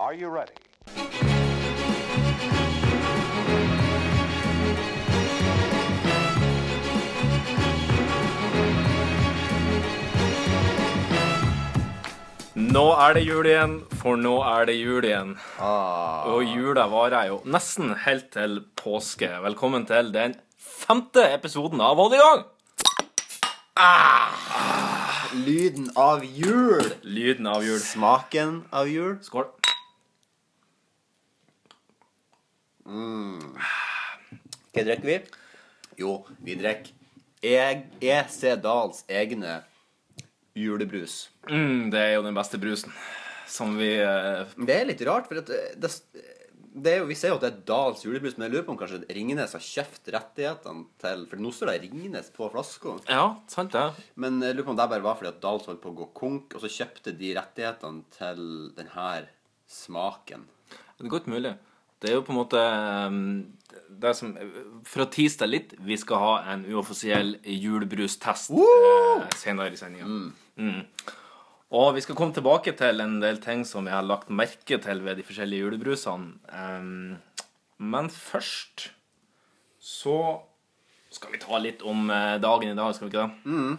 Are you ready? Nå er det jul igjen, for nå er det jul igjen. Ah. Og jula varer jo nesten helt til påske. Velkommen til den femte episoden av Hold i gang! Lyden av jul. Lyden av jul. Smaken av jul. Skål. Hva drikker vi? Jo, vi drikker EC Dals egne julebrus. Mm, det er jo den beste brusen som vi eh, Det er litt rart, for at det, det, det er jo, vi ser jo at det er Dals julebrus, men jeg lurer på om kanskje Ringnes har kjøpt rettighetene til For nå står det Ringnes på flaska. Ja, sant det. Men jeg lurer på om det bare var fordi at Dals holdt på å gå konk, og så kjøpte de rettighetene til denne smaken. Det er godt mulig. Det er jo på en måte um, det som For å tease deg litt, vi skal ha en uoffisiell julebrustest uh! senere i sendinga. Mm. Og vi skal komme tilbake til en del ting som jeg har lagt merke til ved de forskjellige julebrusene. Um, men først så skal vi ta litt om eh, dagen i dag, skal vi ikke det?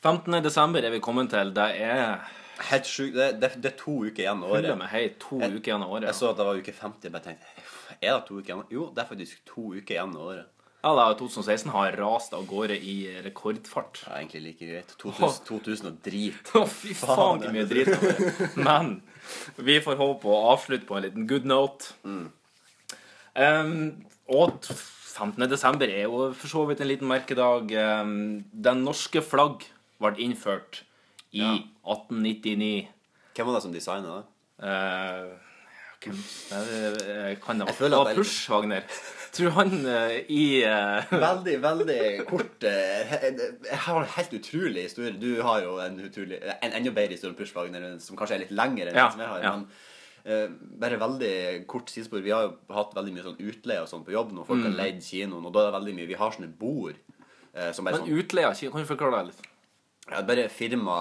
15. desember er vi kommet til. Det er Helt sjukt. Det, det, det er to uker igjen av året. hei to uker igjen av året. Jeg så at det var uke 50. Jeg bare tenkte Er det to uker igjen? Jo, det er faktisk to uker igjen av året. Ja, da, 2016 har rast av gårde i rekordfart. Er egentlig like greit. 2000, 2000 og drit. Å, fy faen, så mye drit det. Men vi får håpe å avslutte på en liten good note. Um, og 15. desember er jo for så vidt en liten merkedag. Um, den norske flagg ble innført i Ja. 1899. Hvem var det som designa det? Uh, hvem eh, kan det være? Det var det er Push-Wagner. Tror han uh, i uh... Veldig, veldig kort Jeg har en helt utrolig historie. Du har jo en, utrolig, en enda bedre historie om Push Wagner, som kanskje er litt lengre enn Ja, som jeg har. ja. Men Uh, bare veldig kort sidespor. Vi har jo hatt veldig mye sånn utleie og sånn på jobb når folk har leid kinoen, og da er det veldig mye Vi har sånne bord Uh, som bare Men sånn utleia, kan du forklare deg litt? Ja, Bare firma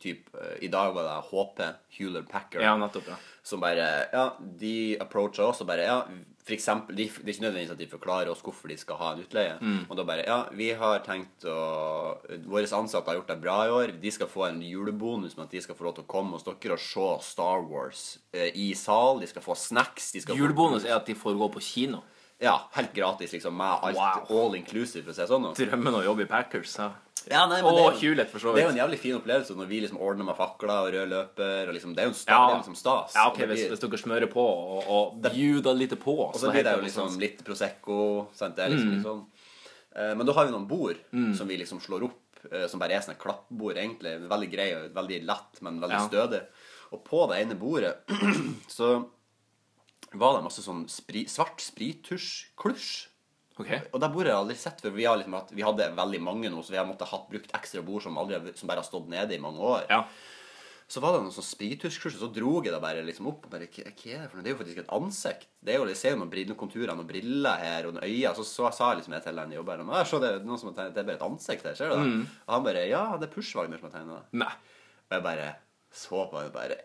typ, eh, I dag var det HP, Hewler Packer. Ja, nettopp. ja. som bare Ja, de approacha oss og bare Ja, for eksempel de, Det er ikke nødvendigvis at de forklarer oss hvorfor de skal ha en utleie. Og da bare Ja, vi har tenkt å Våre ansatte har gjort det bra i år. De skal få en julebonus med at de skal få lov til å komme hos dere og se Star Wars eh, i sal. De skal få snacks. De skal Julebonus få, er at de får gå på kino. Ja, helt gratis, liksom. Med alt Wow. all inclusive, for å si det sånn. Drømmen å jobbe i Packers. Ja. Ja, nei, men Og det jo- Hewlett, for så Det er jo en jævlig fin opplevelse når vi liksom ordner med fakler og rød løper. Og liksom, det er jo en stas. Ja. liksom stas. Ja, ok, blir, hvis, hvis dere smører på og, og bjuder litt på Og så blir det jo liksom sånn- litt Prosecco. Sant? Det er liksom Mm. Eh, Men da har vi noen bord som vi liksom slår opp, eh, som bare er sånne klappbord, egentlig. Veldig grei og veldig lett, men veldig Ja. stødig. Og på det ene bordet så var det masse sånn spri, svart sprittusj-klusj. Ok. Og der bordet har jeg aldri sett før. Vi, liksom hatt, vi hadde veldig mange nå, så vi har måttet hatt brukt ekstra bord som, aldri, som bare har stått nede i mange år. Ja. Så var det noen sånn spiritusskurs, og så dro jeg det bare liksom opp. og bare, hva, er Det for noe? Det er jo faktisk et ansikt. Det er jo, Jeg ser jo noen, noen konturer, noen briller her, og noen øyne. Så, så sa jeg liksom jeg til han jobberen at det er noen som har tegnet, det er bare et ansikt her, ser du det? Og han bare Ja, det er Pushwagner som har tegnet det. Nei. Og jeg bare så på han og bare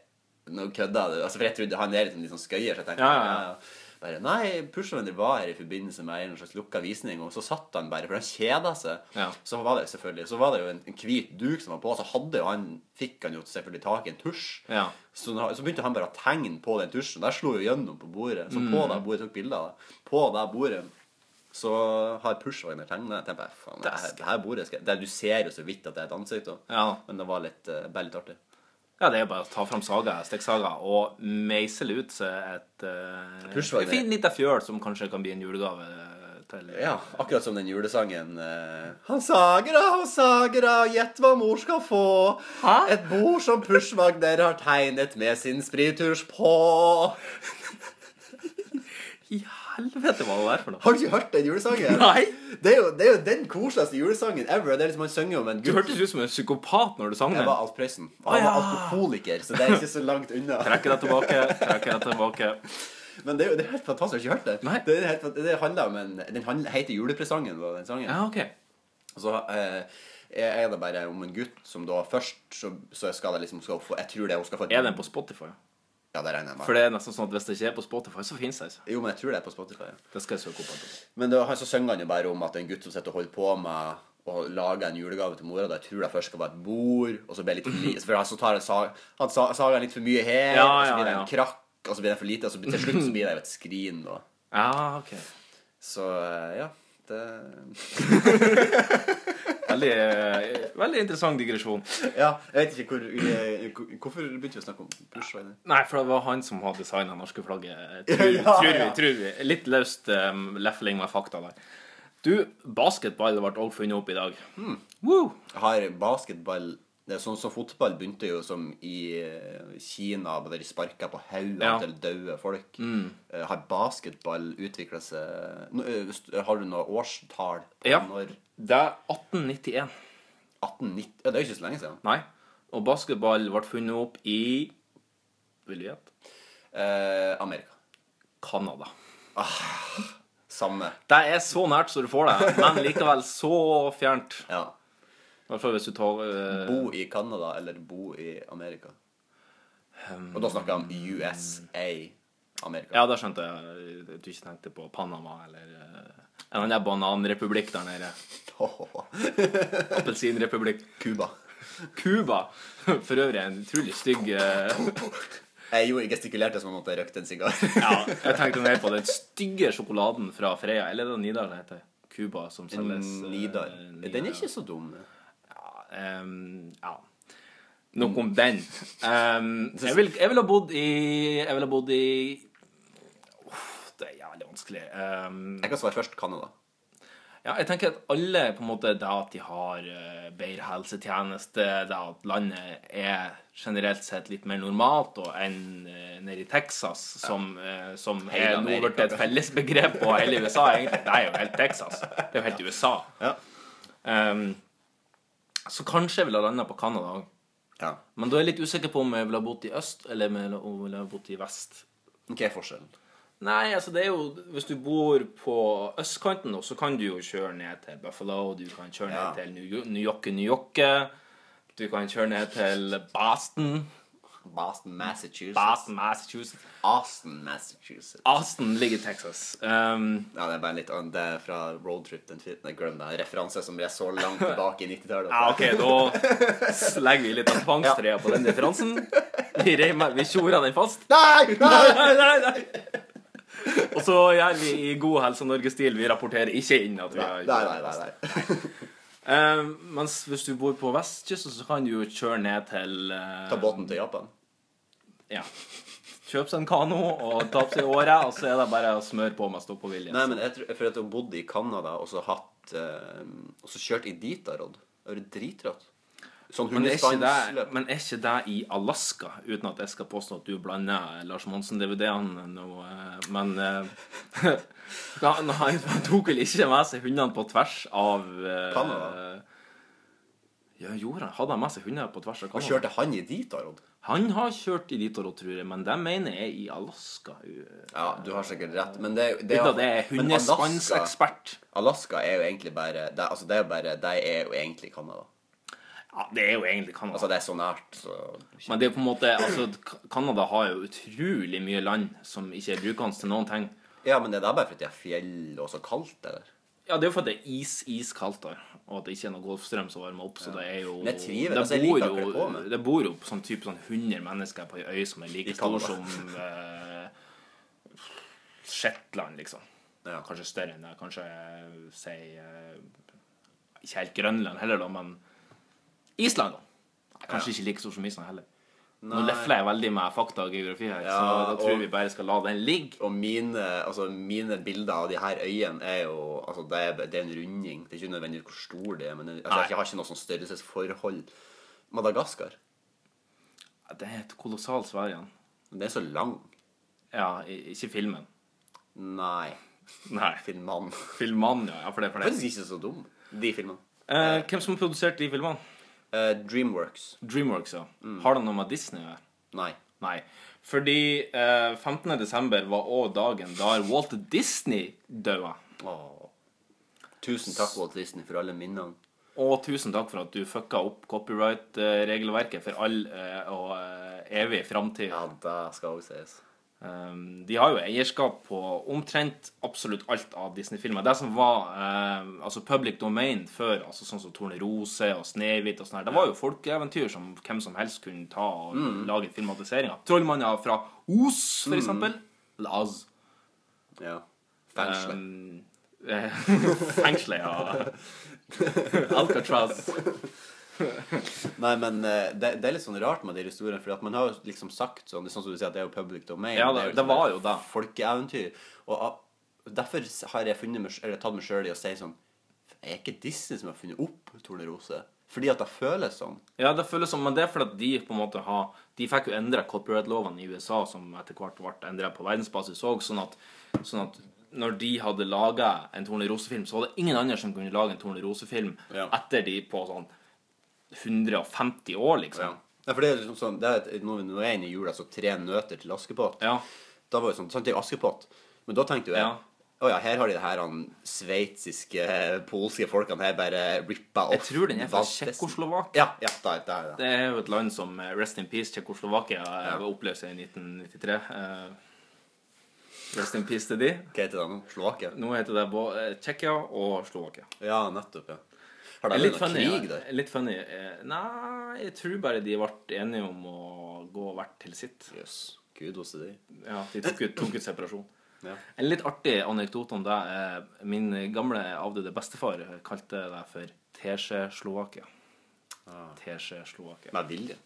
Nå kødda du? Altså, for jeg trodde han er liksom litt sånn skøyer, så jeg tenkte Ja, ja, ja. Bare, Nei, Pushwagner var her i forbindelse med en slags lukka visning, og så satt han bare, for han kjeda seg. Ja. Så var det selvfølgelig Så var det jo en, en hvit duk som var på, så hadde jo han fikk han jo selvfølgelig tak i en tusj. Ja. Så, så begynte han bare å tegne på den tusjen. Der slo jo gjennom på bordet. Så Mm. på det bordet tok bilder av det. På det bordet så har Pushwagner det, her, det her bordet skal, det, Du ser jo så vidt at det er et ansikt, da. Ja. men det var litt, eh, bare litt artig. Ja, det er bare å ta fram saga, stikksaga og meisle ut et uh, Pushwagner. fin liten fjøl som kanskje kan bli en julegave til Ja, akkurat som den julesangen uh, Han sagra, han sagra, gjett hva mor skal få. Hæ? Et bord som Pushwagner har tegnet med sin spritusj på. Helvete, var det der for noe? Har du ikke hørt den julesangen? Nei! Det er jo, det er jo den koseligste julesangen ever. Det er liksom Han synger om en Du gutt hørtes ut som en psykopat når du sang Jeg den. var Alf Prøysen. Og han ja. var alkoholiker, så det er ikke så langt unna. Trekker deg tilbake, trekker deg tilbake. Men det er jo det er helt fantastisk. Har du ikke hørt det? Nei. Det, er helt, fant- det handler om en Den handler, heter Julepresangen, da, den sangen. Ja, ok. Og så eh, er det bare om en gutt som da først så, så skal det liksom skal få Jeg tror det hun skal få Er den på Spotify? Ja, det regner jeg med. For det er nesten sånn at hvis det ikke er på Spotify, så finnes det ikke. Jo, men jeg tror det er på Spotify. ja. Det skal jeg søke opp. Men da, så synger han jo bare om at en gutt som sitter og holder på med å lage en julegave til mora. Da jeg tror det først skal være et bord, og så blir det litt for lite. For han så tar en sag, han sag, sager litt for mye her, Ja, og så blir det en krakk, og så blir det for lite, og så til slutt så blir det jo et skrin. Og, Ja, ok. så eh, ja, det Veldig, eh, veldig interessant digresjon. Ja, jeg vet ikke hvor eh, Hvorfor begynte vi å snakke om Bush? var? Nei, for det var han som har designa norske flagget. Tror, Ja, tror, vi, tror vi. Litt løst um, lefling med fakta der. Du, basketball ble også funnet opp i dag. Hmm. Woo! Har basketball det er sånn som Fotball begynte jo som i eh, Kina, der de sparka på hodet Ja. til døde folk. Mm. Har basketball utvikla seg eh, Har du noe årstall på Ja. når Det er 1891. 1890 Ja, det er jo ikke så lenge siden. Nei. Og basketball ble funnet opp i Vil du gjette? Eh, Amerika. Canada. Samme. Det er så nært som du får det, men likevel så fjernt. Ja. I hvert fall hvis du tar eh, Bo i Canada eller bo i Amerika. Og da snakker jeg om USA. Amerika. Ja, da skjønte jeg at du ikke tenkte på Panama eller eh, en annen bananrepublikk der nede. Appelsinrepublikk. Cuba. Cuba. For øvrig en utrolig stygg eh, Jeg gjorde gestikulerte som om jeg røykte en sigar. Ja, jeg tenkte mer på den stygge sjokoladen fra Freia. Eller er det Nidar det heter? Cuba, som selges eh. Nidar. Den er ikke så dum. Em, ja. Nok om den. Um, jeg, vil, jeg ville ha bodd i Jeg ville ha bodd i oh, det er jævlig vanskelig. Um, Jeg kan svare først Canada. Ja, jeg tenker at alle på en måte Det at de har eh, bedre helsetjeneste, det at landet er generelt sett litt mer normalt enn uh, nede i Texas, som, ja. som er nå blitt et fellesbegrep på hele USA, egentlig. Det er jo helt Texas. Det er jo helt USA. Ja. Em, så kanskje jeg ville landa på Canada òg. ja. Men da er jeg litt usikker på om jeg ville ha bodd i øst, eller om jeg ville ha bodd i vest. Hva er forskjellen? Nei, altså det er jo Hvis du bor på østkanten, nå, så kan du jo kjøre ned til Buffalo. Du kan kjøre Ja. ned til New York, New York. Du kan kjøre ned til Boston. Boston, Massachusetts. Boston, Massachusetts. Austin, Massachusetts. Austin ligger i Texas. Um, Ja, det er bare litt. Det er fra Roadtrip. Den fi- Nei, glem det. Referanse som er så langt tilbake i 90-tallet. ja, OK, da legger vi litt av tvangstrøya på den referansen. Vi, reimer- vi tjorer den fast. Nei! Nei! Nei, nei. Og så gjør vi i god Helse Norge-stil. Vi rapporterer ikke inn at vi har Nei, nei, nei, nei. Eh, mens hvis du bor på vestkysten, så kan du jo kjøre ned til uh, Ta båten til Japan. Ja. Kjøp seg en kano og ta opp seg i året, og så er det bare å smøre på med stå-på-vilje. Nei, men jeg tror, for at jeg har bodd i Canada og så hatt eh, Og så kjørt i Ditarod. Det er dritrått. Sånn Men er, det, men er ikke det i Alaska, uten at jeg skal påstå at du blander Lars Monsen-DVD-ene nå, eh, men eh, han, han tok vel ikke med seg hundene på tvers av eh, Canada? Ja, gjorde han? Hadde han med seg hunder på tvers av Og kjørte han i Ditarod? Han har kjørt i Ditarod, tror jeg, men det mener jeg er i Alaska. Ja, du har sikkert rett, men det, det, jeg er men Alaska. Alaska er jo egentlig bare det, Altså, det er jo bare Det er jo egentlig Canada. Ja, det er jo egentlig Canada. Altså, det er så nært, så Men det er på en måte Altså, Canada har jo utrolig mye land som ikke er brukende til noen ting. Ja, men det er da bare fordi det er fjell og så kaldt, eller? Ja, det er jo fordi det er is, iskaldt der, og at det ikke er noe golfstrøm som varmer opp, så det er jo Men jeg trives, det altså, jeg bor liker jo, det, på. Det bor jo sånn type sånn 100 mennesker på ei øy som er like stor som eh, Shetland, liksom. Ja. Kanskje større enn det. Kanskje si eh, Ikke helt Grønland heller, da, men Island, da. Kanskje ikke like stor som Island heller. Nå lefler jeg veldig med fakta og geografi her, så da tror og- vi bare skal la den ligge. Og mine, altså, mine bilder av de her øyene er jo Altså, det er, det er en runding. Det er ikke nødvendigvis hvor stor det er, men altså, jeg har ikke noe sånn størrelsesforhold. Madagaskar. Det er et kolossalt svær igjen. Den er så lang. Ja, ikke filmen. Nei. Nei. Filmene. Filmene, ja. ja. For det, er for det. Faktisk ikke så dum, de filmene. Eh, hvem som har produsert de filmene? Eh, Dreamworks. Dreamworks, ja. Mm. Har det noe med Disney å gjøre? Nei. Nei. Fordi eh, 15. desember var òg dagen da Walt Disney døde. Tusen takk, Walt Disney, for alle minnene. Og tusen takk for at du fucka opp copyright-regelverket for all eh, og eh, evig framtid. Ja, det skal òg sies. Um, de har jo eierskap på omtrent absolutt alt av Disney-filmer. Det som var um, altså public domain før, altså sånn som Tornerose og Snehvit og sånn her, det var jo folkeeventyr som hvem som helst kunne ta og lage filmatisering av. Trollmannen fra Os, for eksempel. Eller Az. Ja. Fengselet. Um, eh, Fengselet, ja. Alcatraz. Nei, men eh, det, det er litt sånn rart med de historiene, for man har jo liksom sagt sånn, det er sånn som du sier at det er jo public domain. Ja, det, det- det sånn var jo det. Folkeeventyr. Og ah, derfor har jeg funnet eller tatt meg sjøl i å si sånn Er ikke Disney som har funnet opp Tornerose? Fordi at det føles sånn. Ja, det føles sånn, men det er fordi at de på en måte har De fikk jo endra copyright-lovene i USA, som etter hvert ble endra på verdensbasis òg, sånn, sånn at når de hadde laga en Tornerose-film, så var det ingen andre som kunne lage en Tornerose-film Ja. etter de på sånn 150 år, liksom. Ja. ja, for det er liksom sånn det er Når vi er inne i jula, så tre nøter til Askepott. Ja. Da var det sånn, sant, det er jo Askepott. Men da tenkte jo jeg Ja. Å ja, her har de det her han sveitsiske, polske folkene her bare rippa opp Jeg tror den er fra Tsjekkoslovakia. Ja, ja, da, da er det. Er jo et land som eh, Rest in Peace Tsjekkoslovakia ja. opplevde seg i 1993. Eh, rest in peace til de. Hva heter det nå? Slovakia? Nå heter det eh, Tsjekkia og Slovakia. Ja, nettopp, ja. Har de Litt vært noe funny. krig der? Litt funny. Eh, Nei, jeg tror bare de ble enige om å gå hvert til sitt. Jøss. Gud, hos de. Ja, De tok ut, tok ut separasjon. Ja. En litt artig anekdote om det. eh, Min gamle avdøde bestefar kalte det for Teskje-Slovakia. Ah. Teskje-Slovakia. Med vilje.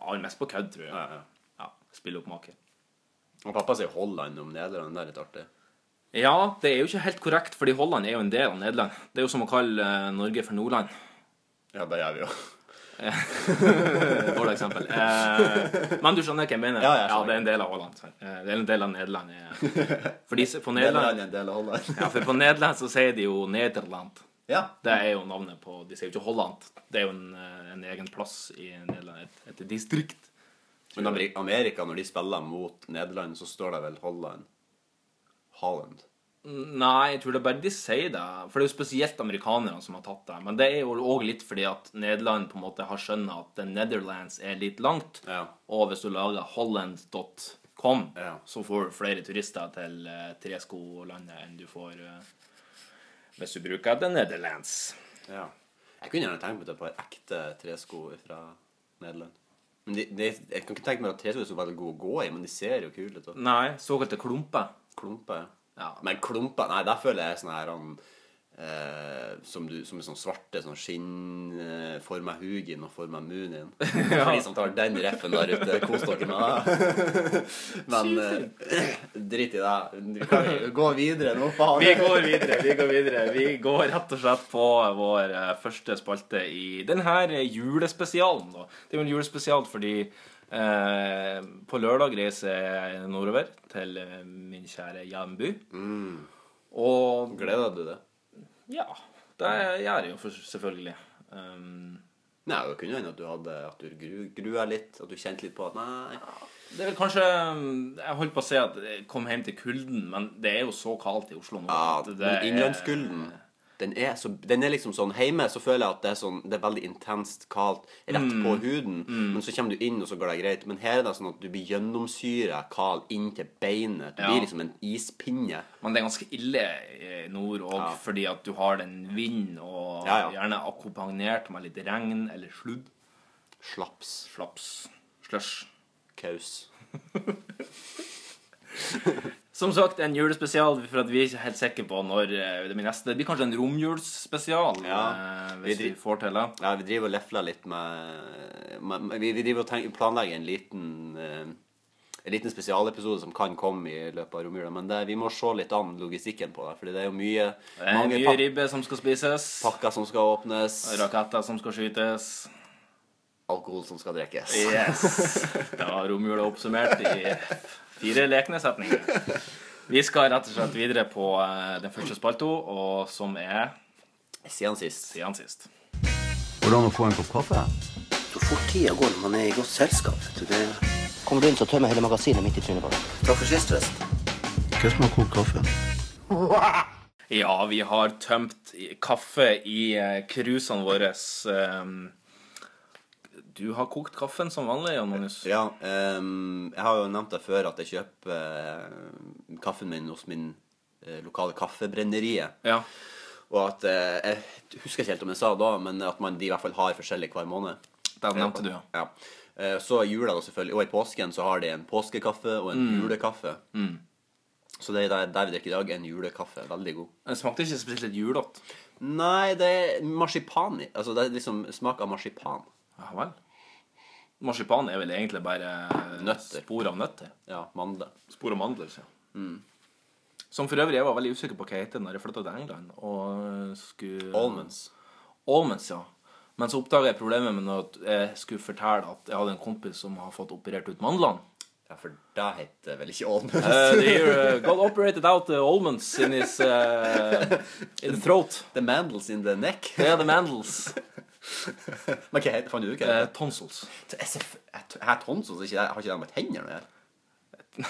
Ja, mest på kødd, tror jeg. Ja, ja. Ja, Spille opp maker. Og pappa sier Holland om Nederland. Det er litt artig. Ja, det er jo ikke helt korrekt, fordi Holland er jo en del av Nederland. Det er jo som å kalle eh, Norge for Nordland. Ja, det gjør vi jo. Dårlig eksempel. Eh, men du skjønner hva jeg mener? Ja, jeg ja, det er en del av Holland. Eh, det er en del av Nederland. eh. Fordi på Nederland Nederland, er en del av Holland. ja, for på Nederland så sier de jo Nederland. Ja. Det er jo navnet på De sier jo ikke Holland. Det er jo en, eh, en egen plass i Nederland. Et, et distrikt. Men Amerika, når de spiller mot Nederland, så står det vel Holland. Holland. Nei, jeg tror det er bare de sier det. For det er jo spesielt amerikanerne som har tatt det. Men det er jo òg litt fordi at Nederland på en måte har skjønt at The Netherlands er litt langt. Ja. Og hvis du lager holland.com, Ja. så får du flere turister til uh, treskolandet enn du får eh, hvis du bruker The Netherlands. ja. Jeg kunne gjerne tenkt meg et par ekte tresko fra Nederland. Men de, de, jeg kan ikke tenke meg at tresko er så veldig gode å gå i, men de ser jo kule ut. Nei, såkalte klumper. Klumper. Ja. Men klumper Nei, der føler jeg sånn her han eh, som, du, som er sånn svarte sånn skinn eh, For meg Hugin og for meg Munin. For de som tar den reffen der ute, kos dere med det. Men eh, drit i det. Vi Gå videre nå, faen. Vi går videre. Vi går videre. Vi går rett og slett på vår eh, første spalte i denne julespesialen. Da. Det er jo en julespesial fordi på lørdag reiser jeg nordover til eh, min kjære hjemby. Og Gleder du deg? ja, det gjør jeg jo for, selvfølgelig. Um, Nei, det kunne hende at du hadde At du gru, grua litt, at du kjente litt på at nei det er vel kanskje Jeg holdt på å si at jeg kom hjem til kulden, men det er jo så kaldt i Oslo nå. Ja, innlandskulden den er, så, den er liksom sånn Hjemme så føler jeg at det er sånn Det er veldig intenst kaldt rett Mm. på huden, men så kommer du inn, og så går det greit. Men her er det sånn at du blir gjennomsyra kald inn til beinet. Du Ja. blir liksom en ispinne. Men det er ganske ille i nord òg, Ja. fordi at du har den vind, og ja. gjerne akkompagnert med litt regn eller sludd. Slaps. Slaps. Slush. Kaus. Som sagt, en julespesial, for at vi er ikke helt sikre på når eh, det blir neste. Det blir kanskje en romjulsspesial, Ja. eh, hvis Vi vi, får til det. Ja, vi driver og lefler litt med, med Vi, vi driver og tenker, planlegger en liten eh, En liten spesialepisode som kan komme i løpet av romjula. Men det, vi må se litt an logistikken på det. Fordi det er jo mye Det er mye ribbe som skal spises. pakker som skal åpnes. Raketter som skal skytes. Alkohol som skal drikkes. Yes. Da var romjula oppsummert i fire lekne setninger. Vi skal rett og slett videre på eh, den første spalto, og som er Siden sist. siden sist. Hvordan å få en kopp kaffe? Så fort tida går når man er i godt selskap. Det... Kommer du inn, så tømmer hele magasinet midt i trynet på deg. Takk for sist, forresten. Hva som har kokt kaffe? Ja, vi har tømt kaffe i eh, krusene våre. ehm. Du har kokt kaffen som vanlig, Jan Magnus. Ja, Um, jeg har jo nevnt det før at jeg kjøper uh, kaffen min hos min uh, lokale kaffebrenneriet. Ja. Og at uh, Jeg husker ikke helt om jeg sa det da, men at man de i hvert fall har forskjellig hver måned. Det nevnte du, ja. Ja. Så i jula, da selvfølgelig, og i påsken, så har de en påskekaffe og en Mm. julekaffe. Så det er der, der vi drikker i dag, en julekaffe. Veldig god. Den smakte ikke spesielt julete. Nei, det er marsipan i. Altså, det er liksom smak av marsipan. Ja vel. Marsipan er vel egentlig bare Nøtter. spor av nøtter. Ja, mandler. Spor av mandler, ja. Som for øvrig, jeg var veldig usikker på hva heter når jeg flytta til England. Og skulle Almonds. Almonds, ja. Men så oppdaga jeg problemet med at jeg skulle fortelle at jeg hadde en kompis som har fått operert ut mandlene. Ja, for det heter vel ikke almonds? Uh, uh, got operated out the almonds in his uh, in the throat. The mandels in the neck. Er the mandels. Men hva heter Fant du ut hva det heter? tonsils. SF har tonsils, ikke? Har ikke det med gjøre?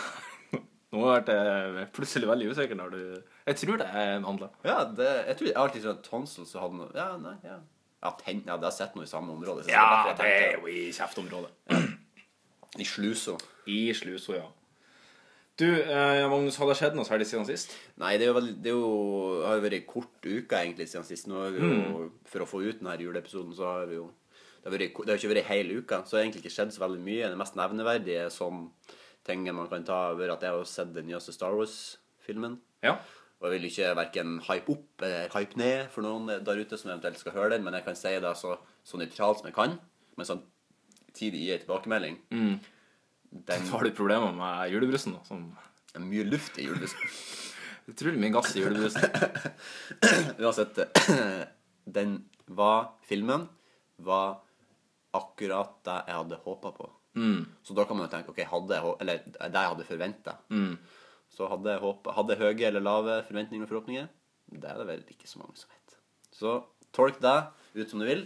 Nå ble jeg plutselig veldig usikker når du Jeg tror det er mandler. Ja, det, jeg tror jeg alltid sånn tonsils hadde noe Ja, nei, ja. Ja, tenn, ja, det har jeg sett noe i samme område. Ja, det er jo i kjeftområdet. I slusa. I slusa, ja. Du, eh, Magnus, har det skjedd noe særlig siden sist? Nei, det er jo, det er jo, har jo vært ei kort uke egentlig siden sist. Nå har vi jo, For å få ut denne juleepisoden, så har vi jo Det har, vært, det har ikke vært ei hel uke, så det har egentlig ikke skjedd så veldig mye. Det mest nevneverdige som tingen man kan ta, over at jeg har sett den nyeste Star Wars-filmen. Ja. Og jeg vil ikke verken hype opp eller hype ned for noen der ute som eventuelt skal høre den, men jeg kan si det så, så nøytralt som jeg kan, men samtidig gi ei tilbakemelding. Den Har du problemer med julebrusen? da? Som er mye luft i julebrusen. Utrolig mye gass i julebrusen. Uansett, den var Filmen var akkurat det jeg hadde håpa på. Så da kan man jo tenke OK, hadde jeg, eller det jeg hadde forventa. Så hadde jeg håpet, hadde jeg høye eller lave forventninger og forhåpninger? Det er det vel ikke så mange som vet. Så tolk det ut som du vil.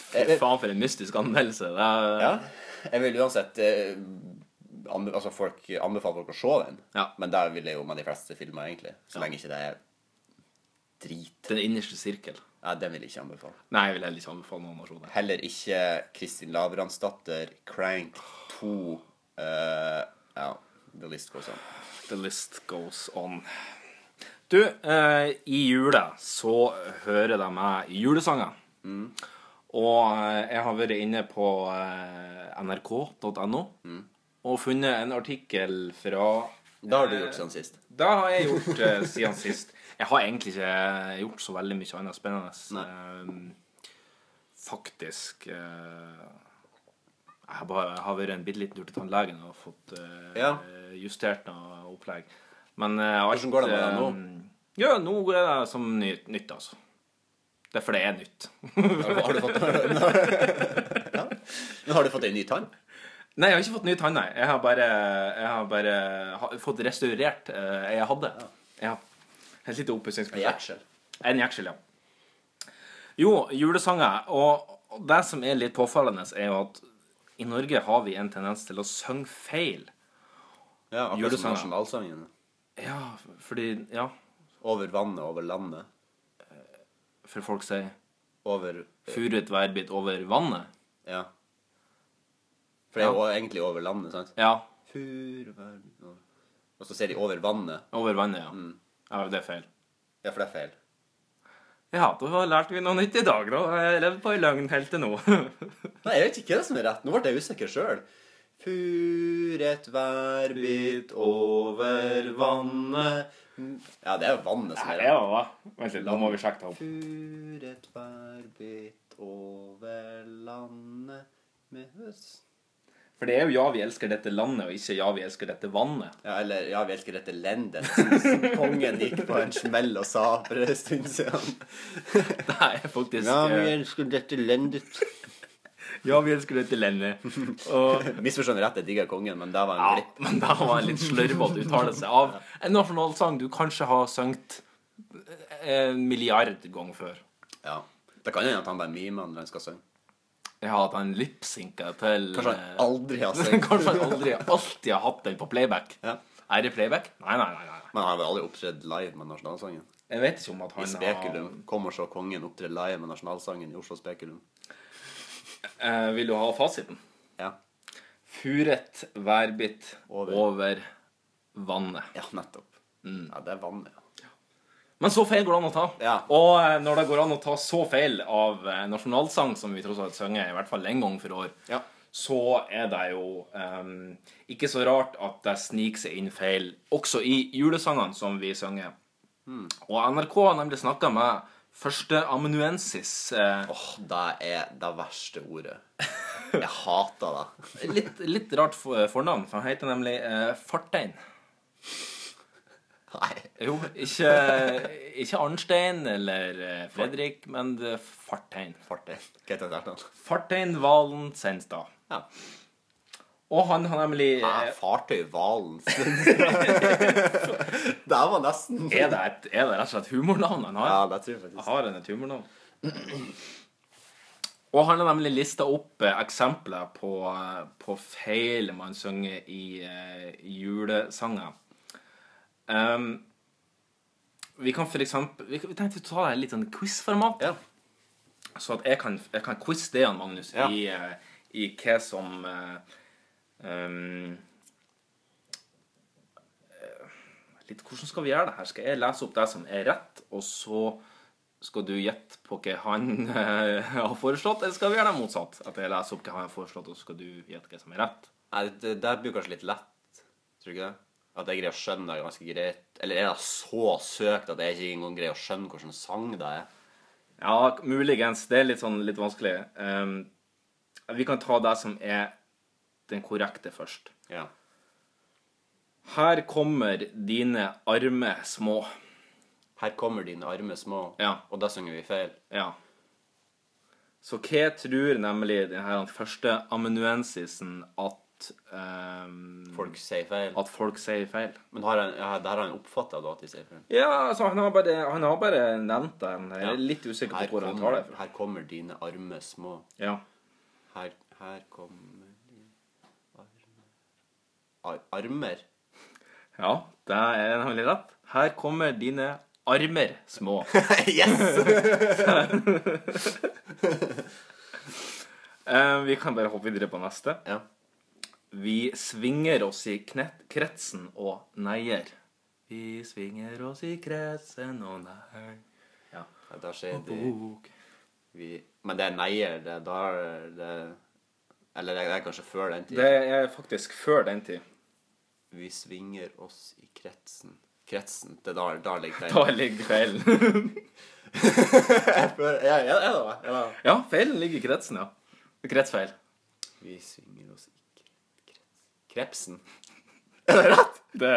Fy faen, for en mystisk anmeldelse. Er, Ja, jeg vil uansett eh, anbe altså folk, anbefale folk å se den. Ja. Men der vil jeg jo med de fleste filmer, egentlig. Så lenge ikke det er drit. Den innerste sirkel. Ja, den vil jeg ikke anbefale. Nei, jeg vil heller ikke anbefale noen å se den. Heller ikke Kristin Lavransdatter, Crank 2 uh, Ja, the list goes on. The list goes on. Du, eh, i jula så hører de meg julesanger. Og eh, jeg har vært inne på nrk.no nrk.no og funnet en artikkel fra Det har du gjort siden sist. Det har jeg gjort eh, siden sist. Jeg har egentlig ikke gjort så veldig mye annet spennende. Nei. faktisk eh, Jeg har bare har vært en bitte liten tur til tannlegen og fått eh, Ja. justert noe opplegg. Men eh, alt, Hvordan går det med deg nå? eh, Ja, nå går det som nytt, nytt altså. Det er for det er nytt. Har, har du fått ja. Men har du fått en ny tann? Nei, jeg har ikke fått ny tann, nei. Jeg har bare, jeg har bare fått restaurert uh, jeg hadde. Ja. Et lite oppussingsprosjekt. En jeksel, ja. Jo, julesanger. Og det som er litt påfallende, er jo at i Norge har vi en tendens til å synge feil. Ja, akkurat som nasjonalsangen. Ja, fordi Ja, Over vannet, over landet. For folk sier Over Furet værbit over vannet. Ja. For det er jo egentlig over landet, sant? Ja, Fur, vær, over. Og så ser de over vannet. over vannet, ja. Mm. Ja, det er feil. Ja, for det er feil. Ja, da lærte vi noe nytt i dag, da. Jeg har levd på ei løgn helt til nå. Nei, jeg vet ikke hva som er rett. Nå ble jeg usikker sjøl. Furet værbit over vannet Ja, det er jo vannet som er det Ja, var? Vent litt, nå må vi sjekke det opp. Furet værbit over landet med høst For det er jo 'Ja, vi elsker dette landet', og ikke 'Ja, vi elsker dette vannet'. Ja, eller Ja, vi elsker dette lendet, som kongen gikk på en smell og sa for en stund siden. Det er faktisk vi elsker dette lendet. Ja, vi elsker dette landet. Og Misforstå rett, jeg digger kongen, men det var en Ja, glipp. men det var en litt slørvete uttalelse av en nasjonalsang du kanskje har sunget en milliard ganger før. Ja. Det kan hende at han bare mimer når han skal synge. Ja, at han lipsynker til Kanskje eh, han aldri har sunget. Kanskje han aldri alltid har hatt den på playback. Ja. Er det playback? Nei, nei, nei. nei. Men han har vel aldri opptredd live med nasjonalsangen? Jeg vet ikke om at I han Har... Kom og se kongen opptre live med nasjonalsangen i Oslo Spekulum. Eh, Vil du ha fasiten? Ja. Furet værbitt over, Over. vannet. ja, nettopp. Ja, det er vannet, ja. Men så feil går det an å ta. Ja. Og eh, når det går an å ta så feil av eh, nasjonalsang, som vi tross alt synger i hvert fall én gang for år, Ja. så er det jo um, ikke så rart at det sniker seg inn feil også i julesangene som vi synger. Mm. Og NRK har nemlig snakka med førsteamanuensis. Åh, Åh, det er det verste ordet. Jeg hater det. litt, litt rart fornavn, for han heter nemlig eh, Fartein. Nei. Jo, ikke, ikke Arnstein eller eh, Fredrik, men det er Fartein. Hva heter det? der? Fartein Valen Senstad. Ja. Og han har nemlig Hæ? eh, Fartøy Valen. det var nesten Er det, et, er det rett og slett humornavn han har? Ja, det tror jeg faktisk. Har han et humornavn? Og han har nemlig lista opp eh, eksempler på, eh, på feil man synger i eh, julesanger. Um, vi kan for eksempel Vi, vi tenkte å ta det i litt sånn quiz-format. Ja. Så at jeg kan, jeg kan quiz det, Magnus, Ja. i, i hva som eh, eh, litt, Hvordan skal vi gjøre det her? Skal jeg lese opp det som er rett, og så skal du gjette på hva han eh, har foreslått? Eller skal vi gjøre det motsatt? At jeg leser opp hva han har foreslått, og så skal du gjette hva som er rett? Nei, det, det blir kanskje litt lett. Tror du ikke det? At jeg greier å skjønne det ganske greit. Eller er det så søkt at jeg ikke engang greier å skjønne hvilken sang det er? Ja, muligens. Det er litt sånn litt vanskelig. Um, vi kan ta det som er den korrekte først. Ja. Her kommer dine arme små. Her kommer dine arme små, Ja. og da synger vi feil. Ja. Så hva tror nemlig denne her første amanuensisen at um, Folk sier feil. At folk sier feil? Men har han, ja, det har han oppfatta at de sier feil? Ja, altså, han har bare, han har bare nevnt det. Jeg er litt usikker Her på hvor han tar det fra. her kommer dine arme små. Ja. Her, her kommer Ar Armer? ja, det er nemlig rett. Her kommer dine armer små. yes! Eh, vi kan bare hoppe videre på neste. ja. Vi svinger oss i kretsen og neier. Vi svinger oss i kretsen og neier. Ja. Ja, Da skjer det vi, Men det er neier, det er da det, Eller det er kanskje før den tid. Det er faktisk før den tid. Vi svinger oss i kretsen Kretsen, det er da, da ligger Da feilen. ligger feilen. Ja, ja, ja, ja. feilen ligger i kretsen, ja. Kretsfeil. Vi svinger oss i kretsen. krets Krepsen? Det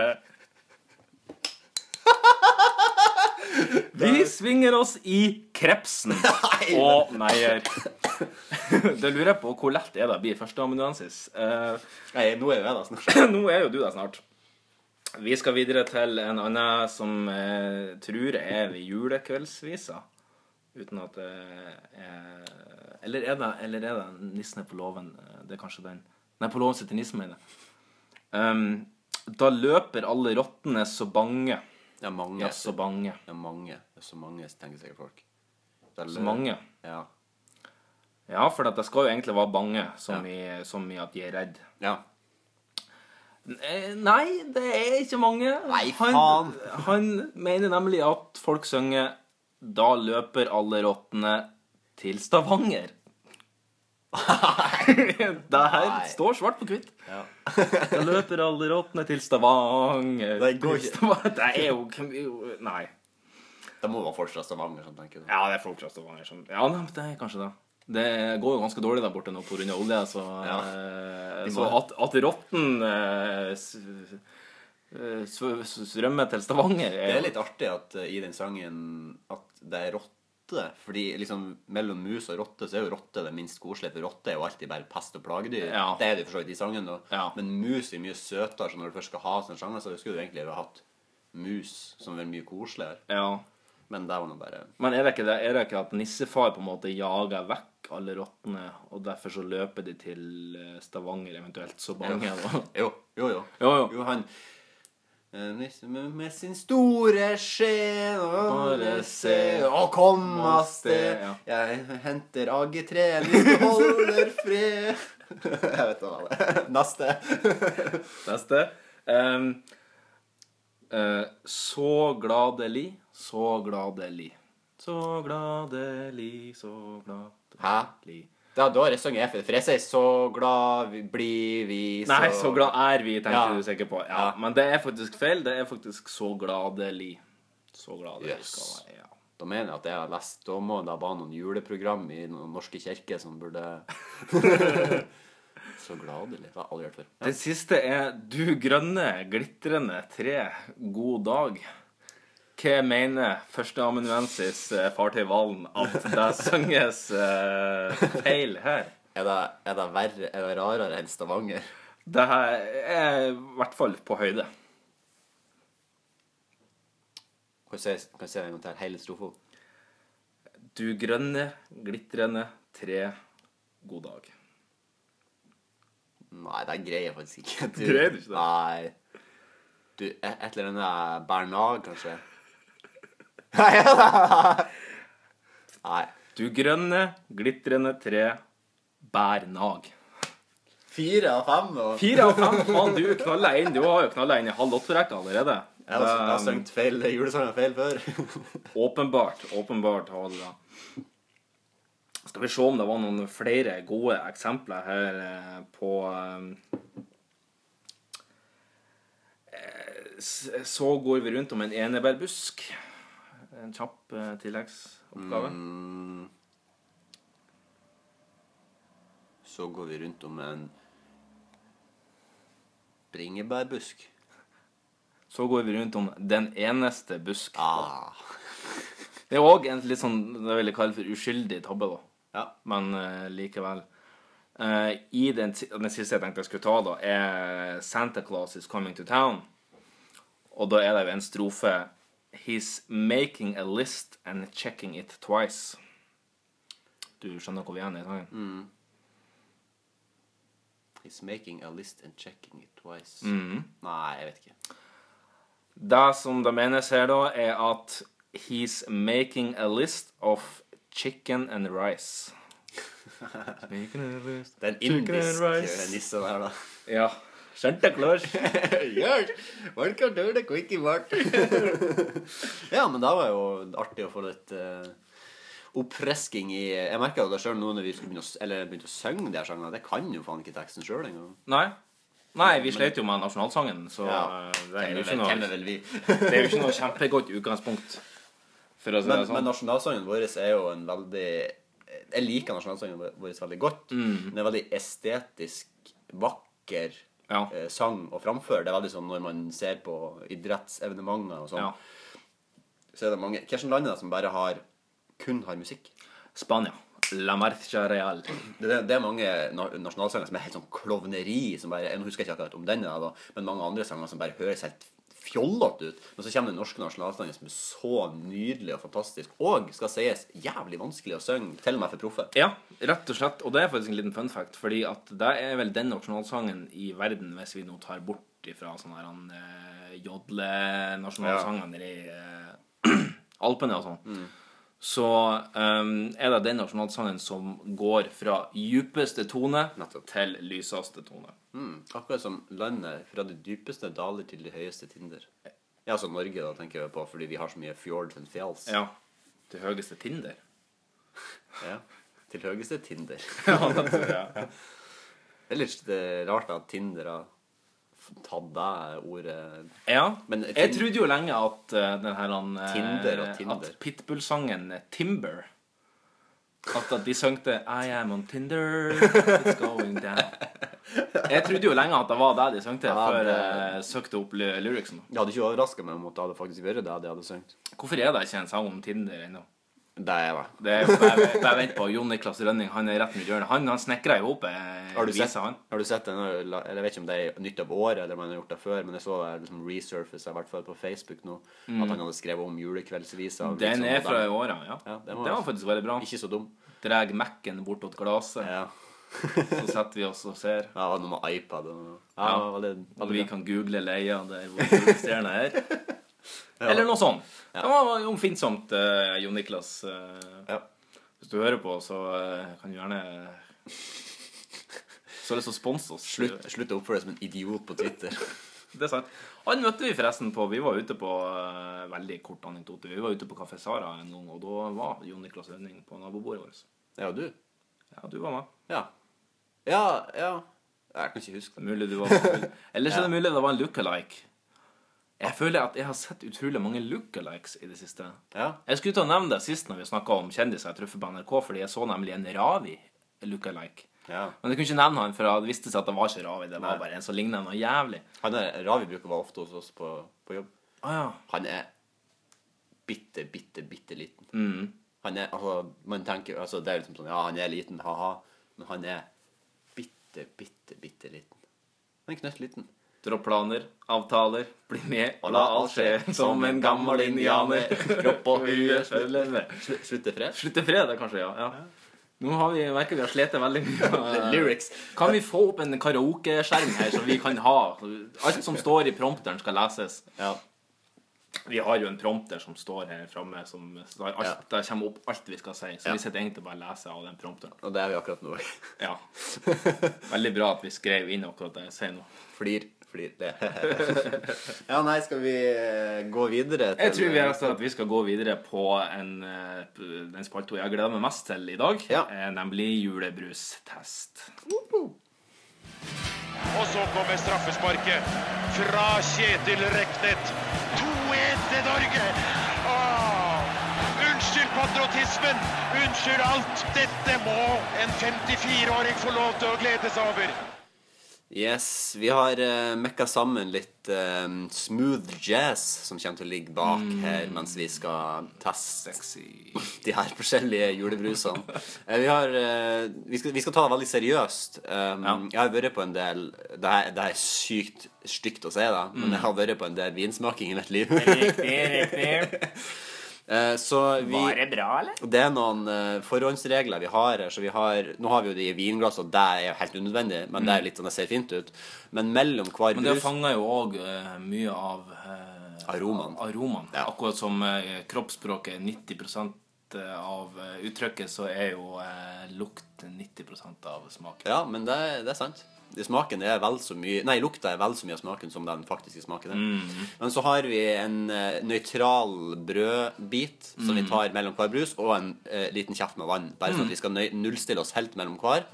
Vi svinger oss i krepsen og neier. Da lurer jeg på hvor lett er det å bli førsteamanuensis. Eh, Nei, nå er jo jeg det snart. nå er jo du det snart. Vi skal videre til en annen som jeg tror er julekveldsvisa. Uten at det er eller er, det, eller er det 'Nissen er på låven'? Det er kanskje den. Nei, på låven sitter nissen, mener jeg. Um, da løper alle rottene så bange. Ja, mange. Ja, så bange. Ja, mange. Det er så mange, tenker sikkert folk. Det er Så mange. Ja. Ja, for det skal jo egentlig være bange, som, i, som i at de er redd. ja. Eh, Nei, det er ikke mange. Nei, han, faen. han mener nemlig at folk synger 'Da løper alle rottene til Stavanger'. det her Nei. står svart på hvitt. Ja. Da løper alle rottene til Stavanger. Det går ikke. Stavanger. Det er jo Nei. Det må være folk fra Stavanger som tenker det. Ja, det er folk fra Stavanger som Ja, det er kanskje det. Det går jo ganske dårlig der borte nå pga. olje, så, Ja. eh, så at, at rotten eh, eh, sv- s- svømmer til Stavanger Det er litt artig at i den sangen at det er rotte. Fordi liksom mellom mus og rotte så er jo rotte det minst koselige. For rotte er jo alltid bare pest og plagedyr. Ja. Det er det for så vidt i sangen. Ja. Men mus er mye søtere, så når du først skal ha sånn sjanger, så skulle du egentlig ha hatt mus som er mye koseligere. Ja. Men det var nå bare Men er det, ikke det, er det ikke at nissefar på en måte jager vekk alle rottene, og derfor så løper de til eh, Stavanger, eventuelt så bange? Jo Jo, jo, jo. Jo, jo. Jo, han En nisse med, med sin store skje Bare se og kom av sted. Jeg henter AG3, hvis du holder fred. Jeg vet hva det er. Neste. Neste. Um, uh, så gladelig, så gladelig. Så gladelig, så gladelig. Hæ? Da, da det sånn jeg, for jeg sier 'så glad blir vi', så Nei, så glad er vi, tenker Ja. du sikkert på. Ja, Ja. Men det er faktisk feil. Det er faktisk så gladelig. Så gladelig Yes. skal være. Ja. Da mener jeg at jeg har lest Da må det være noen juleprogram i noen norske kirker som burde Så gladelig. Det har jeg aldri hørt før. Den siste er Du grønne, glitrende tre, god dag. Hva mener førsteamanuensis eh, fartøy Valen at det synges eh, feil her? Er det, er det verre Er det rarere enn Stavanger? Det her er i hvert fall på høyde. Si en gang til? Hele strofa? Du grønne, glitrende tre, god dag. Nei, det greier jeg faktisk ikke. Du, Greier du ikke det? Nei. Du, et eller annet Bernard, kanskje? Nei, Nei. Du grønne, glitrende tre, bær nag. Fire av fem? Og... Fire av fem. Faen, du knalla inn. Du har jo knalla inn i halv åtte-rekka allerede. Jeg har, jeg har sunget feil julesanger feil før. Åpenbart. Åpenbart har du det. Skal vi se om det var noen flere gode eksempler her eh, på eh, Så går vi rundt om en enebærbusk. En kjapp eh, tilleggsoppgave. Mm. Så går vi rundt om en bringebærbusk. Så går vi rundt om den eneste busk. Ah. Det er òg en litt sånn det vil jeg kalle for uskyldig tabbe, da. Ja. Men eh, likevel. Eh, I den, den siste jeg tenkte jeg skulle ta, da, er 'Santa Claus is coming to town'. Og da er det jo en strofe 'He's making a list and checking it twice'. Du skjønner hvor vi er i sangen? He's making a list and checking it twice. Mm. Nei, jeg vet ikke. Det som det menes her, da, er at 'He's making a list of chicken and rice'. Making a list Det er en indisk nisse der, da. Ja. Santa Claus. Yes, welcome to the quickie mart. ja, men det var jo artig å få litt uh, oppfrisking i Jeg merka det sjøl nå når vi skulle begynne å, eller begynte å synge de her sangene. Det kan jo faen ikke teksten sjøl engang. Nei. Nei, vi sleit jo med nasjonalsangen, så Ja. eh, det, er jo ikke er noe, det er jo ikke noe kjempegodt utgangspunkt, for å si Men, det sånn. men nasjonalsangen vår er jo en veldig Jeg liker nasjonalsangen vår veldig godt. Mm. Den er veldig estetisk vakker Ja. eh, sang å framføre. Det er veldig sånn når man ser på idrettsevenementer og sånn, ja. så er det mange Hva er det som bare har kun har musikk? Spania. La Marcha Real. Det det er mange nasjonalsanger som er helt sånn klovneri. Som bare, Jeg husker ikke akkurat om den, men mange andre sanger som bare høres helt fjollete ut. Men så kommer den norske nasjonalsangen som er så nydelig og fantastisk. Og skal sies jævlig vanskelig å synge, til og med for proffe. Ja, rett og slett. Og det er faktisk en liten fun fact, fordi at det er vel den nasjonalsangen i verden, hvis vi nå tar bort ifra sånne her uh, jodle-nasjonalsanger nede i uh, Alpene og sånn. Så um, er det den nasjonalsangen som går fra djupeste tone til lyseste tone. Mm, akkurat som landet fra de dypeste daler til de høyeste tinder. Ja, altså Norge, da, tenker jeg på, fordi vi har så mye fjords and fjells. Ja. Til høyeste Tinder. Ja. Til høyeste Tinder. ja, det tror jeg. Det er litt rart at Tinder har tatt det ordet Ja, Men jeg trodde jo lenge at uh, den her han, eh, Tinder og Tinder. At Pitbull-sangen eh, Timber At, at de søngte I am on Tinder, it's going down. Jeg trodde jo lenge at det var det de søngte, Ja, før jeg søkte opp lyricsen. Det hadde ikke overraska meg om at det hadde faktisk vært det de hadde sunget. Hvorfor er det ikke en sang om Tinder ennå? Det er det. Det er bare, bare vent på Jon Niklas Rønning, han er rett med hjørnet. Han, han snekra i hop Har sett, visa, har du sett den? Jeg vet ikke om det er nytt av året, eller om han har gjort det før, men jeg så liksom resurface, i hvert fall på Facebook nå, at han hadde skrevet om julekveldsvisa. Mm. Den liksom, er fra i åra, ja. Ja, den Den var- var faktisk veldig bra. Ikke så dum. Dreg Mac-en bortåt glasset. Ja. Så setter vi oss og ser. Ja, det var noe med iPad og Ja, Ja. var det, var det vi kan google leia vi ser den her. Eller noe sånt. Det var omfinnsomt, uh, Jon Niklas. eh. Ja. Hvis du hører på, så eh, kan du gjerne Så har lyst til å sponse oss. Slutt, slutt å oppføre deg som en idiot på Twitter. Det er sant. Han møtte vi forresten på Vi var ute på uh, Veldig kort anekdote. Vi var ute på Kafé Sara en gang, og da var Jon Niklas Rønning på nabobordet vårt. Ja, du? Ja, du var med. Ja. Ja, ja. Jeg kan ikke huske Det mulig du var full. Eller så er det mulig det var en lookalike. Jeg føler at jeg har sett utrolig mange lookalikes i det siste. Ja. Jeg skulle til å nevne det sist når vi snakka om kjendiser jeg truffet på NRK, fordi jeg så nemlig en Ravi lookalike. ja. Men jeg kunne ikke nevne han, for det viste seg at det var ikke Ravi. Det var Nei. bare en som lignet noe jævlig. Han er, Ravi bruker å være ofte hos oss på, på jobb. Ah, ja. Han er bitte, bitte, bitte liten. Mm. Han er, altså, man tenker, altså, det er liksom sånn, ja, han er liten, haha, men han er bitte, bitte, bitte liten. Han er knøttliten. Dropp planer, avtaler, bli med og la alt skje som en gammel indianer. Kropp og hue Slutte fred. Slutt til fred, kanskje, ja. ja. Nå har vi, merker vi har slitt veldig mye. Lyrics. Kan vi få opp en karaokeskjerm her, så vi kan ha Alt som står i prompteren, skal leses. Ja. Vi har jo en prompter som står her framme, som alt, Ja. der kommer opp alt vi skal si. Så Ja. vi sitter egentlig bare og leser av den prompteren. Og det er vi akkurat nå. Ja. Veldig bra at vi skrev inn akkurat det jeg sier nå. Flir, flir. Det. ja, nei, skal vi eh, gå videre til Jeg tror vi, altså at vi skal gå videre på en, eh, den spalto jeg gleder meg mest til i dag, Ja. eh, nemlig julebrustest. Og så kommer straffesparket fra Kjetil Reknet. 2-1 til Norge. Åh, unnskyld patriotismen. Unnskyld alt. Dette må en 54-åring få lov til å glede seg over. Yes, vi har uh, mekka sammen litt eh, smooth jazz som kommer til å ligge bak her mens vi skal teste Sexy. de her forskjellige julebrusene. uh, vi, har, uh, vi, skal, vi skal ta det veldig seriøst. Um, Ja. Jeg har vært på en del Det her, det her er sykt stygt å si, da, men jeg har vært på en del vinsmaking i mitt liv. Riktig, riktig. Eh, så vi Var det bra, eller? Det er noen eh, forhåndsregler vi har her. Så vi har, nå har vi jo de og det er jo helt unødvendig, men det er litt sånn det ser fint ut. Men mellom hver Men det brus fanger jo òg mye av uh, Aromaen. aromaen. Ja. Akkurat som uh, kroppsspråket er 90% av eh, uttrykket, så er jo eh, lukt 90% av smaken. Ja, men det, det er sant. Smaken er vel så mye Nei, lukta er vel så mye av smaken som den faktiske smaken er. Mm. Men så har vi en uh, nøytral brødbit som Mm. vi tar mellom hver brus, og en uh, liten kjeft med vann. Bare sånn at vi skal nullstille oss helt mellom hver.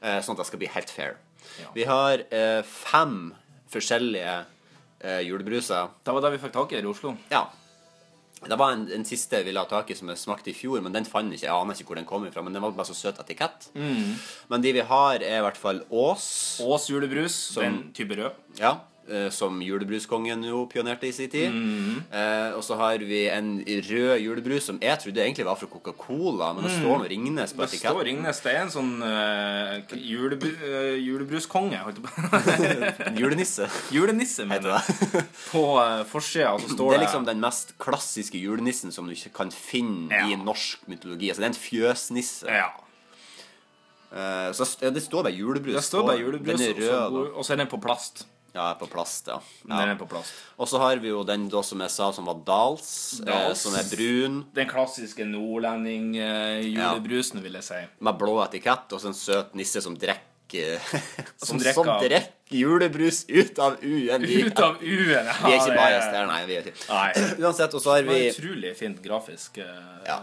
eh, sånn at det skal bli helt fair. Mm. Ja. Vi har eh, fem forskjellige eh, julebruser. Det var det vi fikk tak i her i Oslo. Ja. Det var en, en siste jeg ville ha tak i som jeg smakte i fjor, men den fant jeg ikke. Jeg aner ikke hvor den kom ifra, men den var bare så søt etikett. Men de vi har, er i hvert fall Ås. Ås julebrus, den type rød. Ja, som julebruskongen jo pionerte i sin tid. eh, og så har vi en rød julebrus som jeg trodde egentlig var fra Coca-Cola, men det står noe Ringnes på Det står etiketten. Ringnes. Det er en sånn uh, julebru, eh, julebruskonge, holdt Julenisse. Julenisse, mener jeg. På uh, forsida, så står Det Det er liksom den mest klassiske julenissen som du ikke kan finne Ja. i norsk mytologi. Altså, det er en fjøsnisse. Ja. Uh, så det står bare julebrus. Det står bare julebrus, og så er den på plast. Ja, på plast, ja. Den er på plast. Og så har vi jo den da som jeg sa, som var Dals, eh, Dals. som er brun, Den klassiske nordlending-julebrusen, vil jeg si. med blå etikett, og så en søt nisse som drikker Som, Som drikker som drikker julebrus ut av. Vi, Ut av U-en. Ja, vi er ikke det her der, nei. Vi er ikke. Nei. Uansett, og så har vi utrolig fint grafisk. eh, ja.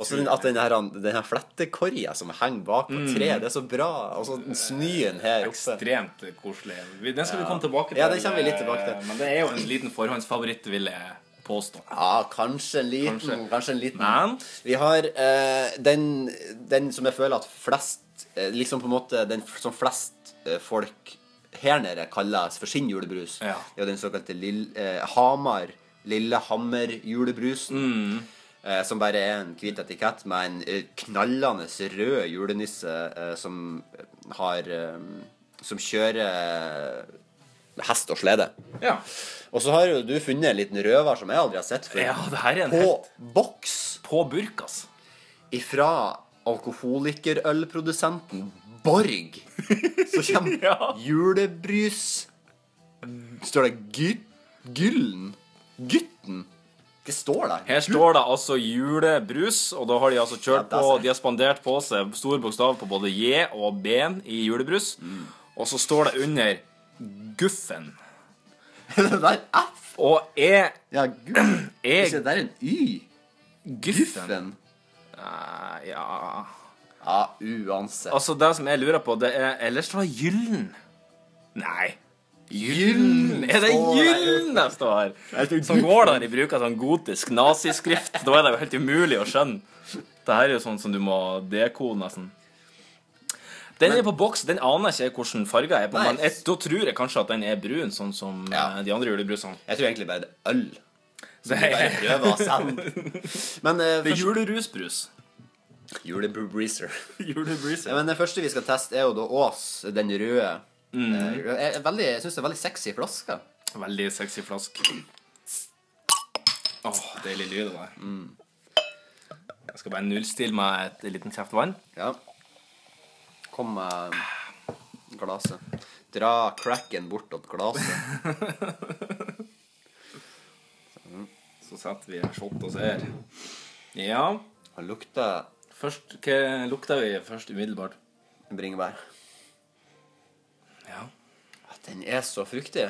Og så at den her, den her flettekorja som henger bak på treet, det er så bra. Og så snøen her oppe. Ekstremt koselig. Den skal vi komme tilbake til. Ja, den kommer vi litt tilbake til. eh, Men det er jo en liten forhåndsfavoritt, vil jeg påstå. Ja, kanskje en liten. Kanskje. Kanskje, en liten. Men Vi har eh, den, den som jeg føler at flest eh, Liksom på en måte den som flest eh, folk her nede kaller for sin julebrus. Ja. Er jo den såkalte Lille, eh, Hamar Lillehammer-julebrusen. Mm. Eh, som bare er en hvit etikett med en eh, knallende rød julenisse eh, som har eh, Som kjører eh, hest og slede. ja. Og så har jo du funnet en liten røver som jeg aldri har sett før. ja, det her en På helt boks på burkas. ifra alkoholikerølprodusenten Borg. Så kommer Ja. julebrus. Står det gy Gyllen? Gutten? Hva står der? Her står det altså julebrus, og da har de altså kjørt Ja, er på. De har spandert på seg store bokstav på både J og B-en i julebrus. Mm. Og så står det under Guffen. det der F? Og E Ja, guffen. er Ikke det der en Y? Guffen Guffen? Eh, Ja Ja, uansett. Altså, det som jeg lurer på, det er Ellers var Gyllen. Nei. Gyllen? Er det. Gyllen det står? Som går der de bruker sånn gotisk naziskrift. Da er det jo helt umulig å skjønne. Det her er jo sånn som du må dekode, nesten. Den er på boks. Den aner ikke jeg ikke hvordan jeg er på, men jeg, da tror jeg kanskje at den er brun, sånn som Ja. eh, de andre julebrusene. Jeg tror egentlig bare det er øl. Det Bare er, prøve å selge. Men eh, det er julerusbrus. Julebreezer. Julebreezer. Men det første vi skal teste, er jo da Ås, den røde. Mm. Eh, veldig- jeg syns det er veldig sexy flaske. Veldig sexy flask. Åh, deilig lyd det der. Jeg skal bare nullstille meg et liten kjeft vann. Ja. Kom med glasset. Dra cracken bortåt glasset. Setter vi en shot og ser. Ja. Han lukter Først, hva lukter vi først umiddelbart? bringebær. Ja. Ah, Den er så fruktig.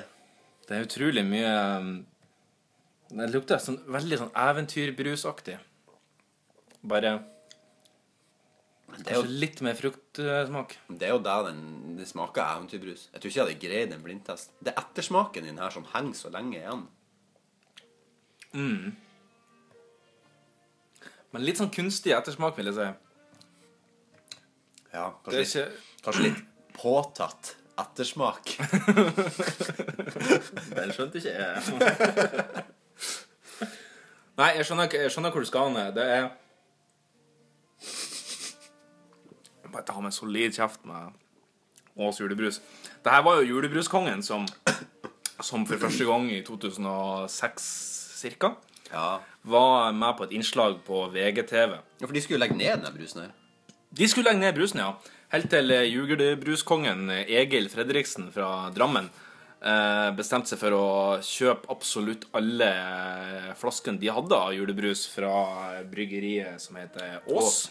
Det er utrolig mye den Det lukter sånn, veldig sånn eventyrbrusaktig. Bare Det er jo, litt mer fruktsmak. det er jo der den det smaker eventyrbrus. Jeg tror ikke jeg hadde greid en blindtest. Det er ettersmaken i den her som henger så lenge igjen. Men litt sånn kunstig ettersmak, vil jeg si. Ja, Det er kanskje, ikke kanskje litt påtatt ettersmak. Den skjønte ikke jeg. Nei, jeg skjønner, jeg skjønner hvor du skal hen. Det er Bare ta med en solid kjeft med Ås julebrus. Det her var jo julebruskongen som, som for første gang i 2006 cirka Ja. var med på et innslag på VGTV. ja, for de skulle legge ned den brusen her. De skulle legge ned brusen, ja. Helt til jugerbruskongen julebruskongen eh, Egil Fredriksen fra Drammen eh, bestemte seg for å kjøpe absolutt alle eh, flaskene de hadde av julebrus fra eh, bryggeriet som heter Ås.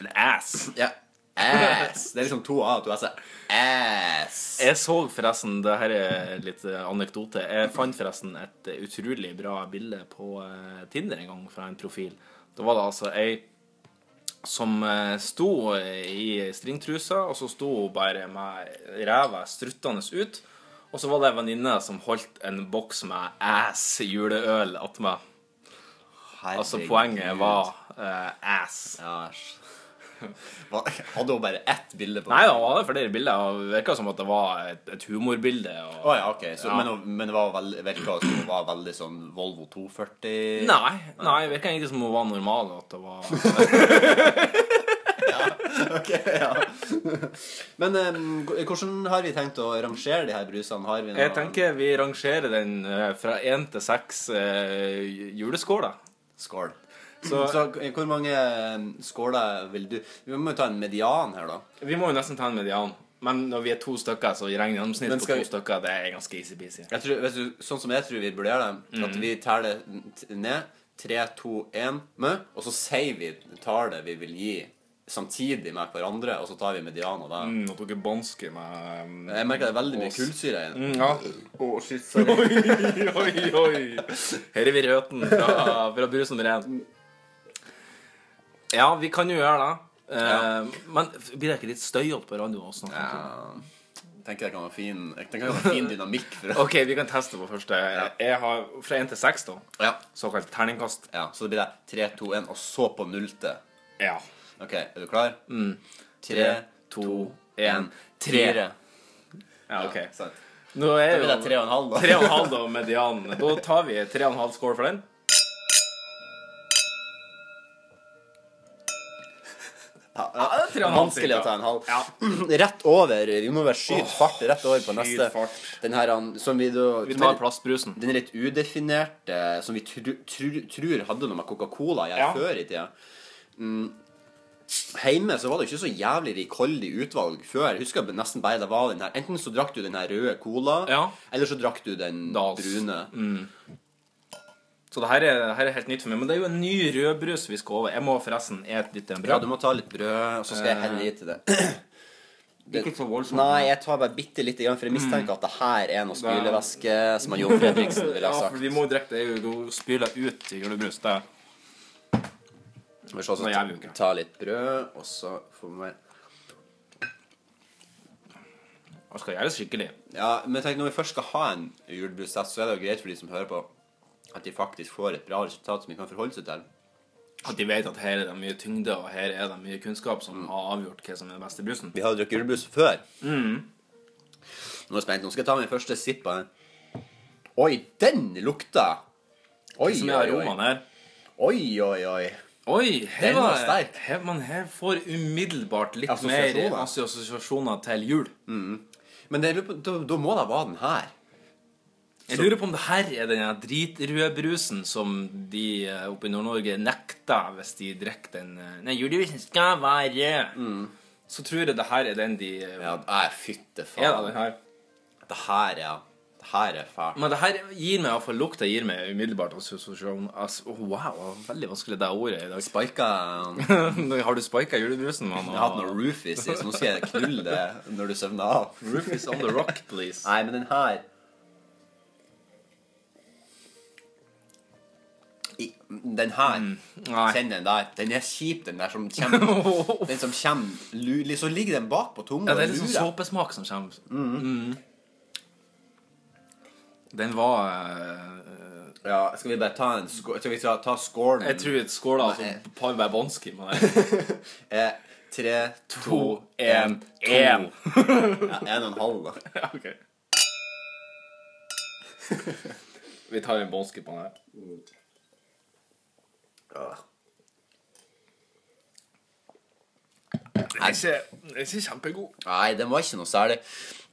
Eller Ass. Ja. Ass. Det er liksom to A og to S. Ass. Jeg så forresten, det her er litt eh, anekdote, jeg fant forresten et eh, utrolig bra bilde på eh, Tinder en gang fra en profil. Da var det altså ei som sto i stringtrusa, og så sto hun bare med ræva struttende ut. Og så var det ei venninne som holdt en boks med ass juleøl attmed. Altså poenget var uh, ass. Ja, Hadde hun bare ett bilde på Nei, hun var det flere bilder, det virka som at det var et, et humorbilde. Og... Oh, ja, okay. Så, Ja. Men, hun- men det var veld, virka som hun var veldig sånn Volvo 240 Nei, nei, det virka egentlig som hun var normal. At det var Ok, ja. Men um, hvordan har vi tenkt å rangere de her brusene? Har vi noen... Jeg tenker vi rangerer den uh, fra én til seks uh, juleskåler. Skål. Så- Så, hvor mange skåler vil du Vi må jo ta en median her, da. Vi må jo nesten ta en median. Men når vi er to stykker, så regner gjennomsnitt på to vi- stykker. Det er ganske easy-peasy. Jeg tror, vet du, sånn som jeg tror vi burde gjøre det, Mm. at vi teller ned 3, 2, 1 med, og så sier vi tallet vi vil gi samtidig med hverandre, og så tar vi medianen der. Mm, og dere med um, Jeg merker det er veldig mye kullsyre i den. mm, Ja. Å, shit, sorry. oi, oi, oi. Her er vi røten fra, fra brus nummer én. Ja, vi kan jo gjøre det. Eh, Men blir det ikke litt støyete på radioen? å snakke om ting? Ja, tenker jeg kan ha fin, kan være fin dynamikk OK, vi kan teste på første. Jeg har fra én til seks, da. ja. Såkalt terningkast. ja, så det blir det 3, 2, 1, og så på nullte. Ja. Ok, er du klar? Mm. 3, to, 1, en, tre. 4. Ja, OK. Sant. Nå er Da blir det jo 3,5 da. tre og en halv da, medianen. Da tar vi tre og en halv score for den. Ja, og Vanskelig å ta en halv. Ja. Rett over. Vi må bare skyte fart rett over på neste. fart. Den her som vi da Vi tar plastbrusen. Den litt udefinerte, som vi tror hadde noe med Coca-Cola gjøre Ja. før i tida. Mm. Hjemme så var det ikke så jævlig rikholdig utvalg før. Jeg husker nesten bare det var den her Enten så drakk du den her røde cola, Ja. eller så drakk du den Dals. brune. Så det her, er, det her er helt nytt for meg. Men det er jo en ny rødbrus vi skal over. Jeg må forresten et litt brød. Ja, du må ta litt brød, og så skal jeg helle i til det. Ikke så voldsomt. Nei, jeg tar bare bitte lite grann, for jeg mistenker at det her er noe spylevæske, som han Jon Fredriksen ville Ja, for vi må jo drikke det. er jo ut i julebrus. Det Vi skal Nå gjør vi jo ikke. ta litt brød, og så får vi Man skal gjøre det skikkelig. Ja, men tenk, når vi først skal ha en julebrustest, så er det jo greit for de som hører på, at de faktisk får et bra resultat som de kan forholde seg til. At de vet at her er det mye tyngde, og her er det mye kunnskap som har avgjort hva som er den beste brusen. Vi har jo drukket julebrus før. Nå er jeg spent. Nå skal jeg ta min første sipp av den. Oi, den lukta! Oi, Som oi, er oi. aromaen her. Oi, oi, oi. Oi, her Den var sterk. Her, man her får umiddelbart litt Assosiasjoner. mer assosiasjoner til jul. Men det, da, da må det være den her. Jeg lurer på om det her er den dritrøde brusen som de eh, oppe i Nord-Norge nekter hvis de drikker den eh, Nei, julebrusen skal være rød. Så tror jeg det her er den de eh, Ja, nei, fytte Er det faen. den her? Det her, ja. Det her er fælt. Men det her gir meg iallfall lukta gir meg umiddelbart assosiasjon ass, oh, Wow, det var veldig vanskelig det ordet i dag. Spika Har du spika julebrusen? Man, har hatt noe roofies i, så nå skal jeg knulle det når du søvner av. roofies on the rock, please. Nei, men den her Den her mm. Kjenn den der. Den er kjip, den der som kommer Den som kommer lu- Så ligger den bak på tunga Ja, det er litt sånn såpesmak som kommer. Mm. Den var uh, Ja, skal vi bare ta en skål Skal vi ta, ta skålen? Jeg tror et som Parvei Bonski med det. Eh, tre, To, én, én. Ja, en og en halv, da. Ja, ok. Vi tar en Bonski på den her. Den er ikke, den er ikke kjempegod. Nei, den var ikke noe særlig.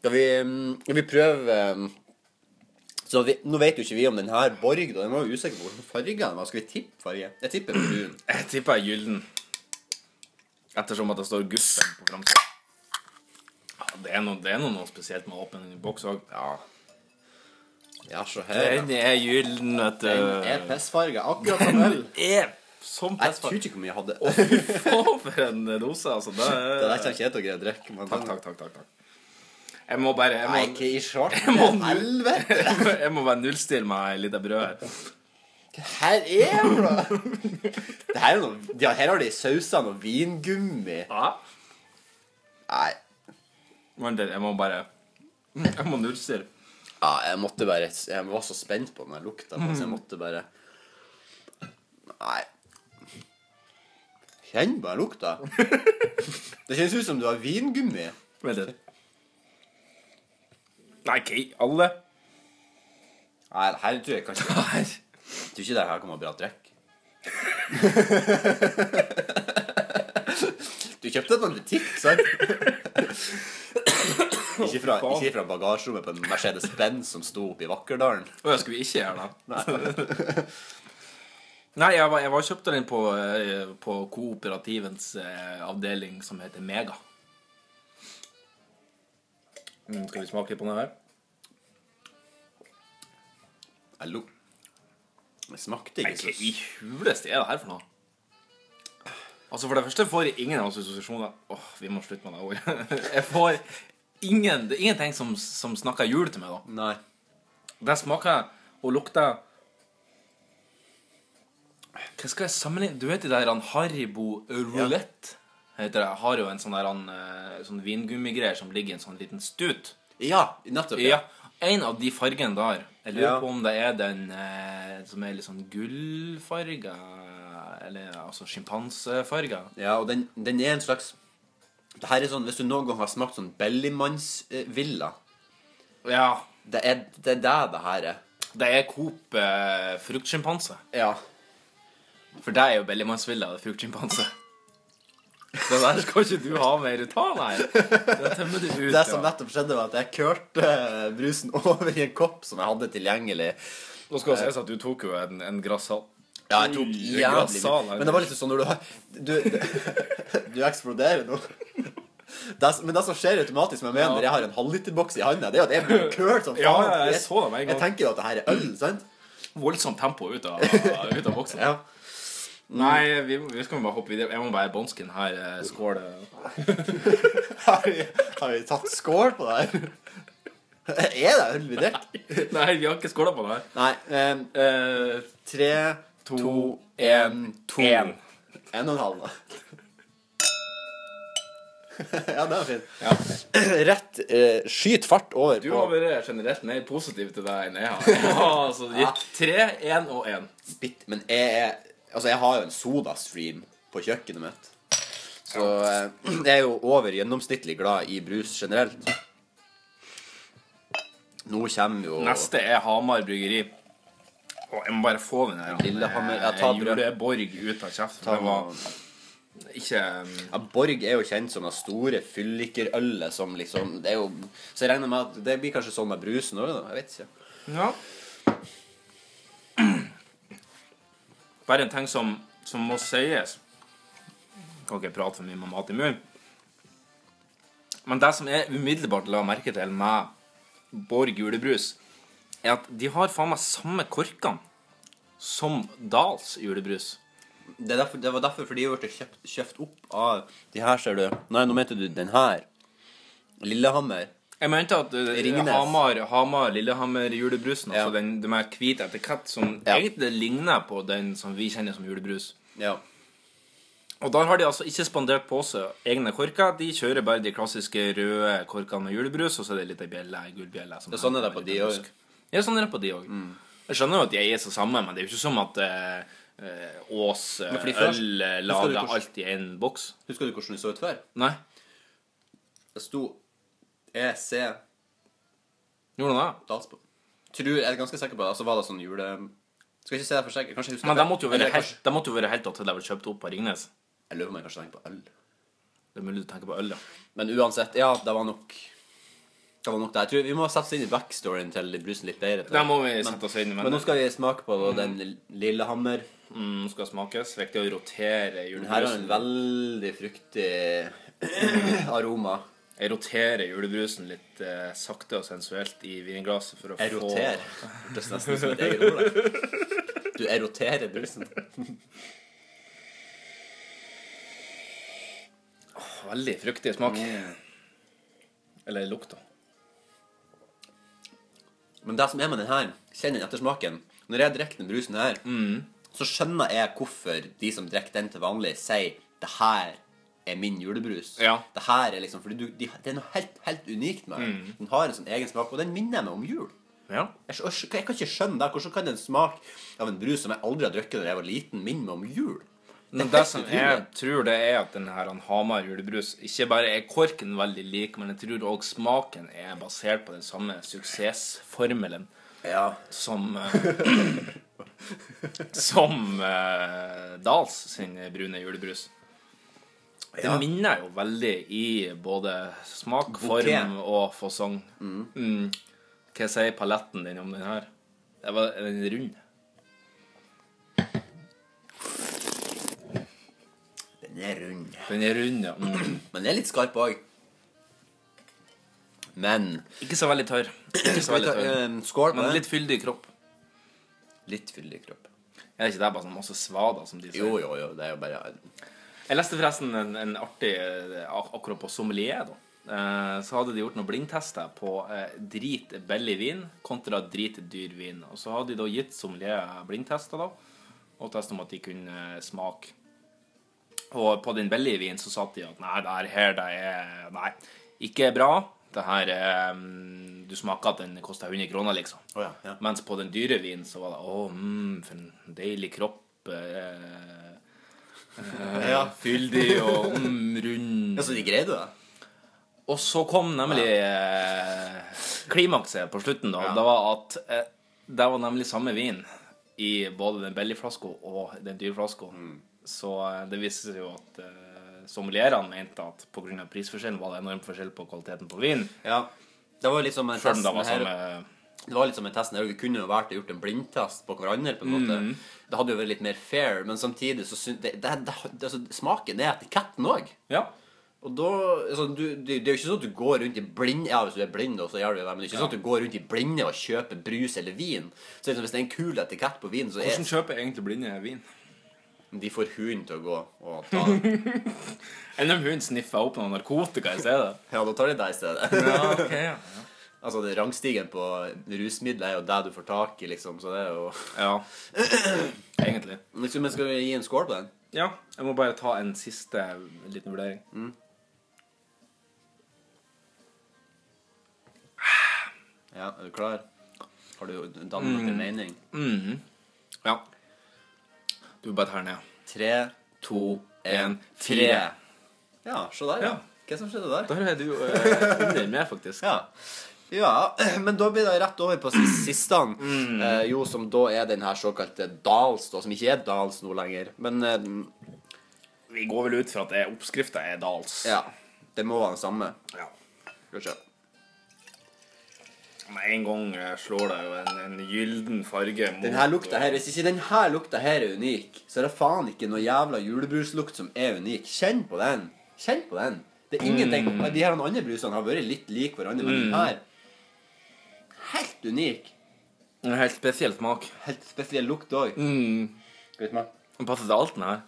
Skal vi, mm, skal vi prøve mm, Så vi, Nå vet jo ikke vi om den her Borg da, Den var jo usikker på hvilken farge den var. Skal vi tippe farge? Jeg tipper brun. Jeg tipper gyllen. Ettersom at det står Guffen på framsida. Ja, det er noe, det er noe, noe spesielt med åpen boks òg. Ja. Ja, se her. Den er gyllen, vet du. Den er pissfarga, akkurat som øl. er som Jeg tror ikke hvor mye jeg hadde. Å, fy faen, for en dose, altså. Det Det er... der kommer ikke jeg til å greie å drikke. Men Takk, takk, takk, takk, takk. Jeg må bare Jeg må, Nei, ikke i må- Helvete! jeg må, jeg må bare nullstille meg litt av brød her. Her er det Det her er noe ja, Her har de sausa noe vingummi. Ja. Nei. Vent litt, jeg må bare Jeg må nullstille. Ja, jeg måtte bare Jeg var så spent på den lukta, så jeg måtte bare Nei. Kjenn bare lukta. Det kjennes ut som du har vingummi. Vent litt. Nei, OK, alle. Nei, det her tror jeg kanskje. Jeg tror ikke det her kommer bra drikk. Du kjøpte det på en butikk, sant? Ikke fra, ikke fra bagasjerommet på en Mercedes-Benz som sto oppe i Vakkerdalen. Å ja, skulle vi ikke gjøre det? Nei, jeg var, jeg var kjøpte den på, eh, på kooperativens eh, avdeling som heter Mega. Mm, skal vi smake litt på den her? Hallo. lo. Det smakte ikke hva i så huleste er det her for noe? Altså, for det første får jeg ingen assosiasjoner Åh, vi må slutte med det ordet. Jeg får ingen Det er ingenting som, som snakker jul til meg, da. Nei. Det smaker og lukter Hva skal jeg sammenligne Du vet de der han Haribo Roulette? Heter det. Har jo en sånn der han, eh, sånn vingummigreier som ligger i en sånn liten stut. Ja, nettopp. Ja. En av de fargene der. Jeg lurer Ja. på om det er den eh, som er litt sånn gullfarga Eller altså sjimpansefarga. Ja, og den, den er en slags Det her er sånn, Hvis du noen gang har smakt sånn Bellymannsvilla Ja. Det er det er det det her er. Det er Coop eh, fruktsjimpanse. Ja. For det er jo Bellymannsvilla fruktsjimpanse. Det der skal ikke du ha mer ut av, nei. Det tømmer du ut. Det som nettopp skjedde, var at jeg kørte eh, brusen over i en kopp som jeg hadde tilgjengelig. Nå skal det sies at du tok jo en, en grasshal. Ja, jeg tok en jævlig mye. Men det var litt sånn når du har Du, du eksploderer nå. Det, men det som skjer automatisk med meg når jeg har en halvliterboks i handa, det er at jeg blir kølt som faen. Ja, jeg så det en gang. Jeg tenker jo at det her er øl, sant? Voldsomt tempo ut av, ut av boksen. Ja. Nei, vi, vi skal bare hoppe videre. Jeg må bare bånsken her. eh, Skål. Har vi, har vi tatt skål på det her? Er det øl vi drikker? Nei, vi har ikke skåla på det her. Nei. Um, uh, tre, to, en, to. en. En og en halv, da. ja, det var fint. Ja. Rett eh, Skyt fart over Du på har vært generelt mer positiv til deg enn jeg har. Ja, altså, gikk tre, én og én. bitt, Men jeg er Altså, jeg har jo en sodastream på kjøkkenet mitt. Så eh, jeg er jo over gjennomsnittlig glad i brus generelt. Nå kommer jo Neste er Hamar bryggeri. Å, jeg må bare få den her Lillehammer. Ja, eh, ta brød. juleborg ut av kjeften. Ta Det var ikke um, ja, Borg er jo kjent som det store fyllikerølet som liksom Det er jo Så jeg regner med at det blir kanskje sånn med brusen òg, da. Jeg vet ikke. Ja. Bare en ting som, som må sies. Kan ikke prate for mye med mat i munnen. Men det som jeg umiddelbart la merke til med Borg julebrus, er at de har faen meg samme korkene som Dals julebrus. Det, er derfor, det var derfor fordi de ble kjøpt, kjøpt opp av De her, ser du. Nei, nå mente du den her. Lillehammer. Jeg mente at uh, Hamar, Hamar Lillehammer julebrusen, Ja. altså den, den med hvit etikett, som Ja. egentlig ligner på den som vi kjenner som julebrus. Ja. Og der har de altså ikke spandert på seg egne korker. De kjører bare de klassiske røde korkene med julebrus, og så er det litt ei bjelle, ei gullbjelle. Det sånn er det på de òg. Ja, sånn er det på de òg. Jeg skjønner jo at de er så sammen, men det er jo ikke som at eh, Ås eh, Men fordi først- øl laga lager hvordan- alt i én boks. Husker du hvordan det så ut før? Nei, Det sto EC gjorde det? Dalsbo. Tror, jeg er ganske sikker på det. Altså var det sånn jule... Skal ikke se det for sikkert. Kanskje jeg husker Men det. de måtte jo være Eller helt, de til det ble kjøpt opp av Ringnes. Jeg lurer på om jeg kanskje tenker på øl. Det er mulig du tenker på øl, ja. Men uansett, ja, det var nok Det var nok det. Jeg tror Vi må sette oss inn i backstoryen til brusen litt bedre. Det må vi sette oss inn. i Men nå skal vi smake på den Lillehammer. Mm, skal smakes. Viktig å rotere julebrusen. her har en veldig fruktig aroma. Jeg roterer julebrusen litt eh, sakte og sensuelt i vinglasset for å jeg få Hørtes nesten ut som et eget ord. der. Du eroterer brusen. veldig fruktig smak. Eller lukt, da. Men det som er med den her, kjenn den ettersmaken. Når jeg drikker den brusen her, så skjønner jeg hvorfor de som drikker den til vanlig, sier det her er min julebrus. Ja. Det her er liksom, fordi du, de, Det er noe helt, helt unikt med den. Den har en sånn egen smak, og den minner meg om jul. Ja. Jeg, jeg, jeg kan ikke skjønne det. Hvordan kan en smak av en brus som jeg aldri har drukket da jeg var liten, minne meg om jul? Men er det som utrolig. jeg tror det er at denne her Hamar julebrus Ikke bare er korken veldig lik, men jeg tror òg smaken er basert på den samme suksessformelen Ja. som eh, Som eh, Dals sin brune julebrus. Det Ja. minner jo veldig i både smak, Bouquet. form og fasong. Mm. Hva sier paletten din om den her? Det var den rund. Den er rund. Den er rund, ja. Mm. Men den er litt skarp òg. Men Ikke så veldig tørr. Ikke så veldig tørr. skål på Men litt fyldig kropp. Litt fyldig kropp. Er det ikke det bare sånn masse svader, som de sier? Jo, jo, jo. Det er jo bare Jeg leste forresten en, en artig eh, ak akkurat på sommelier, da. Eh, så hadde de gjort noen blindtester på eh, drit billig vin kontra drit dyr vin. Og så hadde de da gitt sommelier blindtester, da, og testet om at de kunne eh, smake. Og på den billige vinen så sa de at nei, det her det er Nei, ikke bra. Det her er mm, Du smaker at den koster 100 kroner, liksom. Oh, ja, ja. Mens på den dyre vinen så var det Å, mm, for en deilig kropp. Eh, eh, Ja. Fyldig og mm, rund. Ja, så de greide det? Og så kom nemlig eh, klimakset på slutten, da. Det var at eh, det var nemlig samme vin i både den billigflaska og den dyre flaska. Mm. Så eh, det viste seg jo at eh, sommelierene mente at pga. prisforskjellen var det enorm forskjell på kvaliteten på vin. Ja. Det var liksom en testen da var her- Det var litt som en test her, Vi kunne jo vært og gjort en blindtest på hverandre. på en måte Mm. Det hadde jo vært litt mer fair, men samtidig så syns det, det, det, det, altså, Smaken er etiketten òg. Ja. Og da altså, du, det, det er jo ikke sånn at du går rundt i blinde Ja, hvis du er blind, så gjør du det, men det er ikke sånn at du går rundt i blinde og kjøper brus eller vin. Så liksom, hvis det er en kul etikett på vin, så er Hvordan kjøper egentlig blinde vin? De får hunden til å gå og ta den. Enn om hun sniffer opp noe narkotika i stedet? Ja, da tar de deg i stedet. Ja, ok, ja. Altså, det Rangstigen på rusmidler er jo det du får tak i, liksom, så det er jo ja. Egentlig. Men skal- vi gi en score på den? Ja. Jeg må bare ta en siste liten vurdering. Ja, er du klar? Har du dannet Mm. noen mening? Ja. Du bare tar ned. Tre, To, tre. fire. Ja, se der, ja. Ja. Hva som skjedde der? Der er du uh, under med, faktisk. Ja. ja, men da blir det rett over på siste sistene. Mm. Eh, jo, som da er den her såkalte Dals, da, som ikke er Dals nå lenger. Men eh, Vi går vel ut fra at oppskrifta er Dals. ja, det må være den samme. Ja. Skal vi se. Med en gang slår det jo en, en gylden farge mot Den her lukta her, Hvis ikke den her lukta her er unik, så er det faen ikke noe jævla julebruslukt som er unik. Kjenn på den. Kjenn på den. Det er ingenting. Mm. De her andre brusene har vært litt like hverandre, men den her Helt unik. En helt spesiell smak. Helt spesiell lukt òg. Mm. Den passer til alt, den her.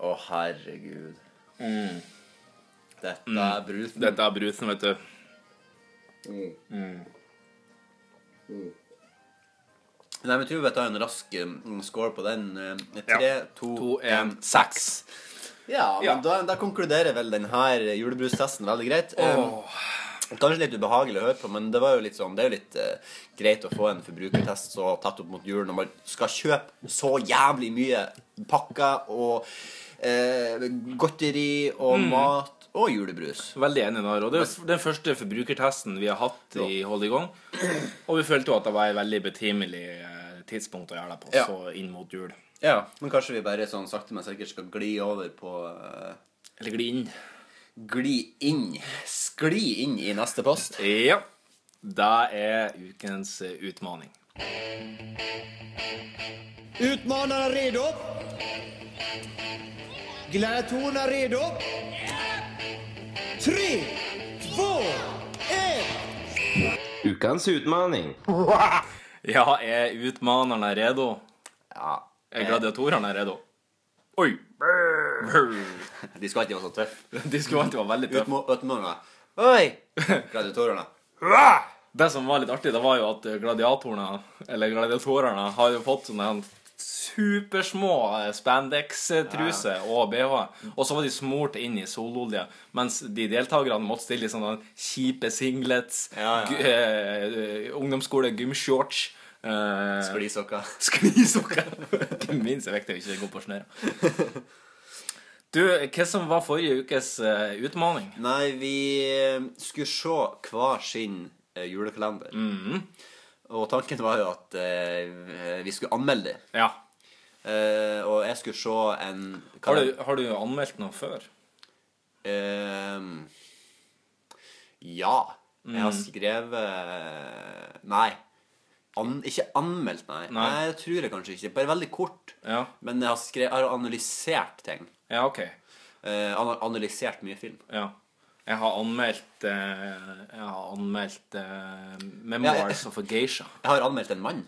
Å, herregud. Mm. Dette er brusen. Dette er brusen, vet du. Nei, men jeg tror vi tar en rask mm, score på den. Eh, Tre, to, en, seks. Ja, men Ja. Da, da konkluderer vel denne julebrustesten veldig greit. Oh. Um, Kanskje litt ubehagelig å høre på, men det var jo litt sånn Det er jo litt uh, greit å få en forbrukertest så tett opp mot jul når man skal kjøpe så jævlig mye pakker og uh, godteri og mat og julebrus. Veldig enig, Nar. Og det er den første forbrukertesten vi har hatt i Hold i gang. Og vi følte jo at det var et veldig betimelig eh, tidspunkt å gjøre det på, Ja. så inn mot jul. Ja, Men kanskje vi bare sånn sakte, men sikkert skal gli over på uh... Eller gli inn. Gli inn. Skli inn i neste post. Ja. Det er ukens utfordring. utmaning. er redo? Gladiatorerna redo? Tre, två, ett! Ukens utmaning. Ja, er utmanerne redo? Ja. Er gladiatorene redo? Oi! De skal ikke være så tøffe. De skulle alltid være veldig tøffe. Utmo- Oi! Gladiatorene. Det som var litt artig, det var jo at gladiatorene, eller gladiatorene, har jo fått sånne supersmå eh, spandex-truser og BH. Og så var de smurt inn i sololje, mens de deltakerne måtte stille i sånne kjipe singlets, Ja, ja. eh, ungdomsskole, gymshorts. Uh, Sklisokker. Sklisokker. Ikke minst er viktig å ikke gå på snørra. Du, hva som var forrige ukes uh, utmaning? Nei, vi skulle se hver sin julekalender. Mhm. Og tanken var jo at eh, vi skulle anmelde dem. Ja. Eh, og jeg skulle se en Har du, har du anmeldt noe før? Eh, ja. Jeg har Mm. skrevet Nei. An, ikke anmeldt, nei. Nei. nei. Jeg tror jeg kanskje ikke. Bare veldig kort. Ja. Men jeg har, skrevet, jeg har analysert ting. Ja, OK. Eh, ana- analysert mye film. Ja. Jeg har anmeldt eh, Jeg har anmeldt eh, 'Memoirs of a Geisha'. Jeg har anmeldt en mann.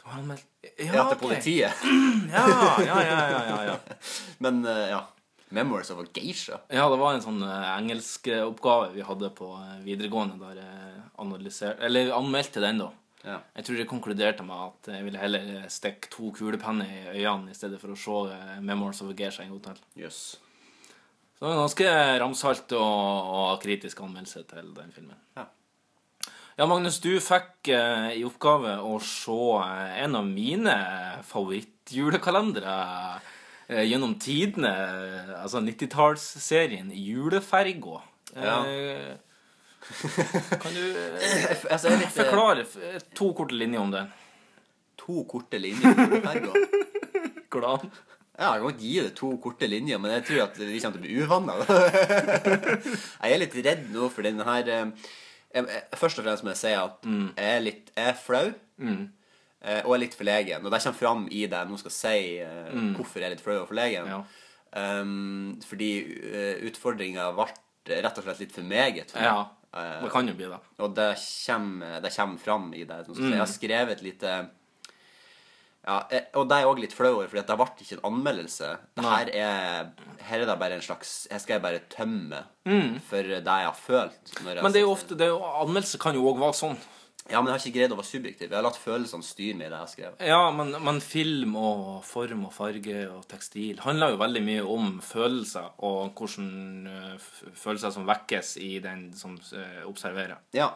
Du har anmeldt Ja, til ok. politiet. Ja, ja, ja, ja, ja, ja. Men eh, ja. Memoirs of a geisha. Ja, det var en sånn uh, engelskoppgave vi hadde på eh, videregående der jeg analyserte Eller anmeldte den, da. Ja. Jeg tror jeg konkluderte med at jeg ville heller eh, stikke to kulepenner i øynene i stedet for å se eh, 'Memoirs of a Geisha' en gang til. Jøss. Så det var en ganske ramsalt og, og kritisk anmeldelse til den filmen. Ja. Ja, Magnus, du fikk eh, i oppgave å se eh, en av mine favorittjulekalendere eh, gjennom tidene. Altså 90-tallsserien Juleferga. Ja. Eh, kan du Altså, litt, forklare to korte linjer om den? To korte linjer om juleferga. Hvordan? Ja, jeg kan ikke gi det to korte linjer, men jeg tror at vi kommer til å bli uvanna. jeg er litt redd nå for den her eh, jeg, jeg, Først og fremst må jeg si at Mm. jeg er litt jeg er flau. Mm. Og er litt forlegen. Og det kommer fram i det jeg nå skal si mm. hvorfor jeg er litt flau og forlegen. Mm. Ja. Um, fordi utfordringa ble rett og slett litt for meget. For. Ja. Eh, Det kan jo bli det. og det kommer, det kommer fram i det. Mm. Jeg har skrevet et lite ja, eh, Og det er jeg òg litt flau over, for det ble ikke en anmeldelse. Det her er Her er det bare en slags Her skal jeg bare tømme for det jeg har følt. Jeg Mm. Men det er jo ofte det er jo, Anmeldelse kan jo òg være sånn. Ja, men jeg har ikke greid å være subjektiv. Jeg har latt følelsene styre meg i det jeg har skrevet. Ja, men, men film og form og farge og tekstil handler jo veldig mye om følelser og hvordan eh, følelser som vekkes i den som eh, observerer. Ja.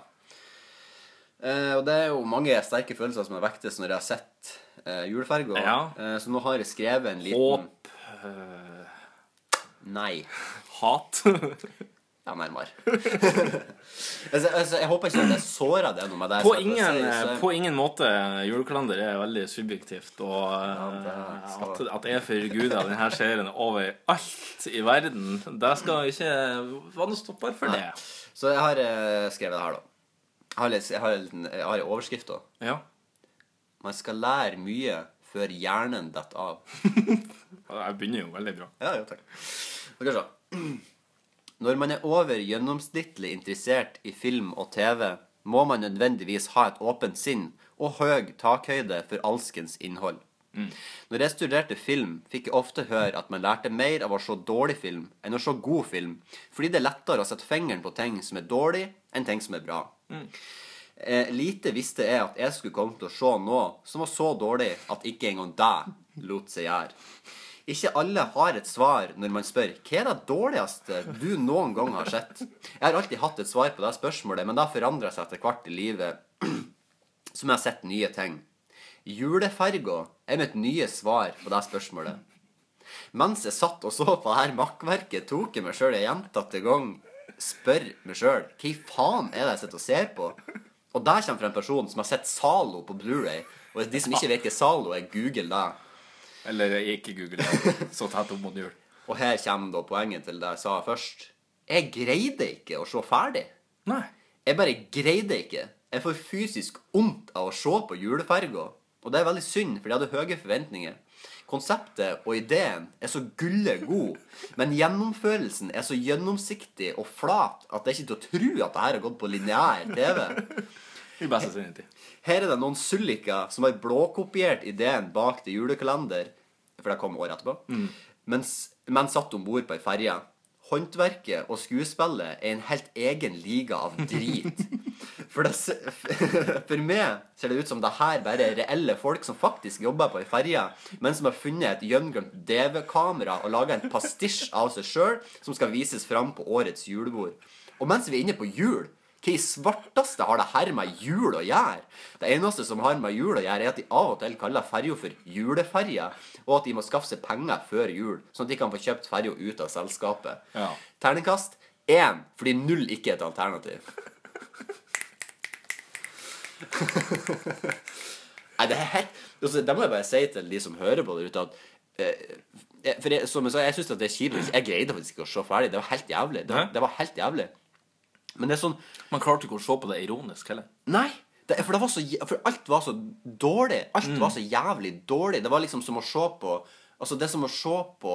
Eh, og det er jo mange sterke følelser som har vektes når jeg har sett uh, juleferga. Ja. Eh, så nå har jeg skrevet en liten Håp, eh, Nei. hat Ja, nærmere. altså, altså, jeg håper ikke at jeg sårer det noe med deg. på, ingen, si, så- eh, på ingen måte. Julekalender er veldig subjektivt. Og ja, skal- at, at jeg forguder denne serien overalt i verden, det skal ikke være noe stopper for det. Så jeg har eh, skrevet det her, da. Jeg har, litt, jeg har, en jeg har en overskrift, da. Ja. Man skal lære mye før hjernen detter av. Jeg begynner jo veldig bra. Ja, jo, takk. Vi se. Når man er over gjennomsnittlig interessert i film og TV, må man nødvendigvis ha et åpent sinn og høy takhøyde for alskens innhold. Når jeg studerte film, fikk jeg ofte høre at man lærte mer av å se dårlig film enn å se god film, fordi det er lettere å sette fingeren på ting som er dårlig, enn ting som er bra. Eh, lite visste jeg at jeg skulle komme til å se noe som var så dårlig at ikke engang det lot seg gjøre. Ikke alle har et svar når man spør hva er det dårligste du noen gang har sett. Jeg har alltid hatt et svar på det spørsmålet, men det har forandra seg etter hvert i livet som jeg har sett nye ting. Juleferga er mitt nye svar på det spørsmålet. Mens jeg satt og så på det her makkverket, tok jeg meg sjøl en gjentatte gang spør meg sjøl hva faen er det jeg sitter og ser på? Og der kommer fra en person som har sett Zalo på Blu-ray. Og de som ikke vet hva Zalo er, google det. Eller ikke Google det. Så tett opp mot jul. Og her kommer da poenget til det jeg sa først. Jeg greide ikke å se ferdig. Nei. Jeg bare greide ikke. Jeg får fysisk vondt av å se på juleferga. Og det er veldig synd, for jeg hadde høye forventninger. Konseptet og ideen er så gulle god, men gjennomførelsen er så gjennomsiktig og flat at det er ikke til å tro at det her har gått på lineær TV. I beste sendetid. Her er det noen sulliker som har blåkopiert ideen bak det julekalender, for det kom året etterpå, mens, men satt om bord på ei ferje. Håndverket og skuespillet er en helt egen liga av drit. For, det, for meg ser det ut som det her bare er reelle folk som faktisk jobber på ei ferje, men som har funnet et gjenglemt DV-kamera og laga en pastisj av seg sjøl som skal vises fram på årets julebord. Og mens vi er inne på jul hva i svarteste har det her med jul å gjøre? Det eneste som har med jul å gjøre, er at de av og til kaller ferja for juleferje, og at de må skaffe seg penger før jul, sånn at de kan få kjøpt ferja ut av selskapet. Ja. Terningkast én, fordi null ikke er et alternativ. Nei, det er helt altså, Det må jeg bare si til de som hører på der ute, at eh, For jeg, som jeg sa, jeg syns det er kjipt. Jeg greide faktisk ikke å se ferdig. Det var helt jævlig. Det, det var helt jævlig. Men det er sånn Man klarte ikke å se på det ironisk heller. Nei! Det, for, det var så, for alt var så dårlig. Alt var så jævlig dårlig. Det var liksom som å se på Altså, det er som å se på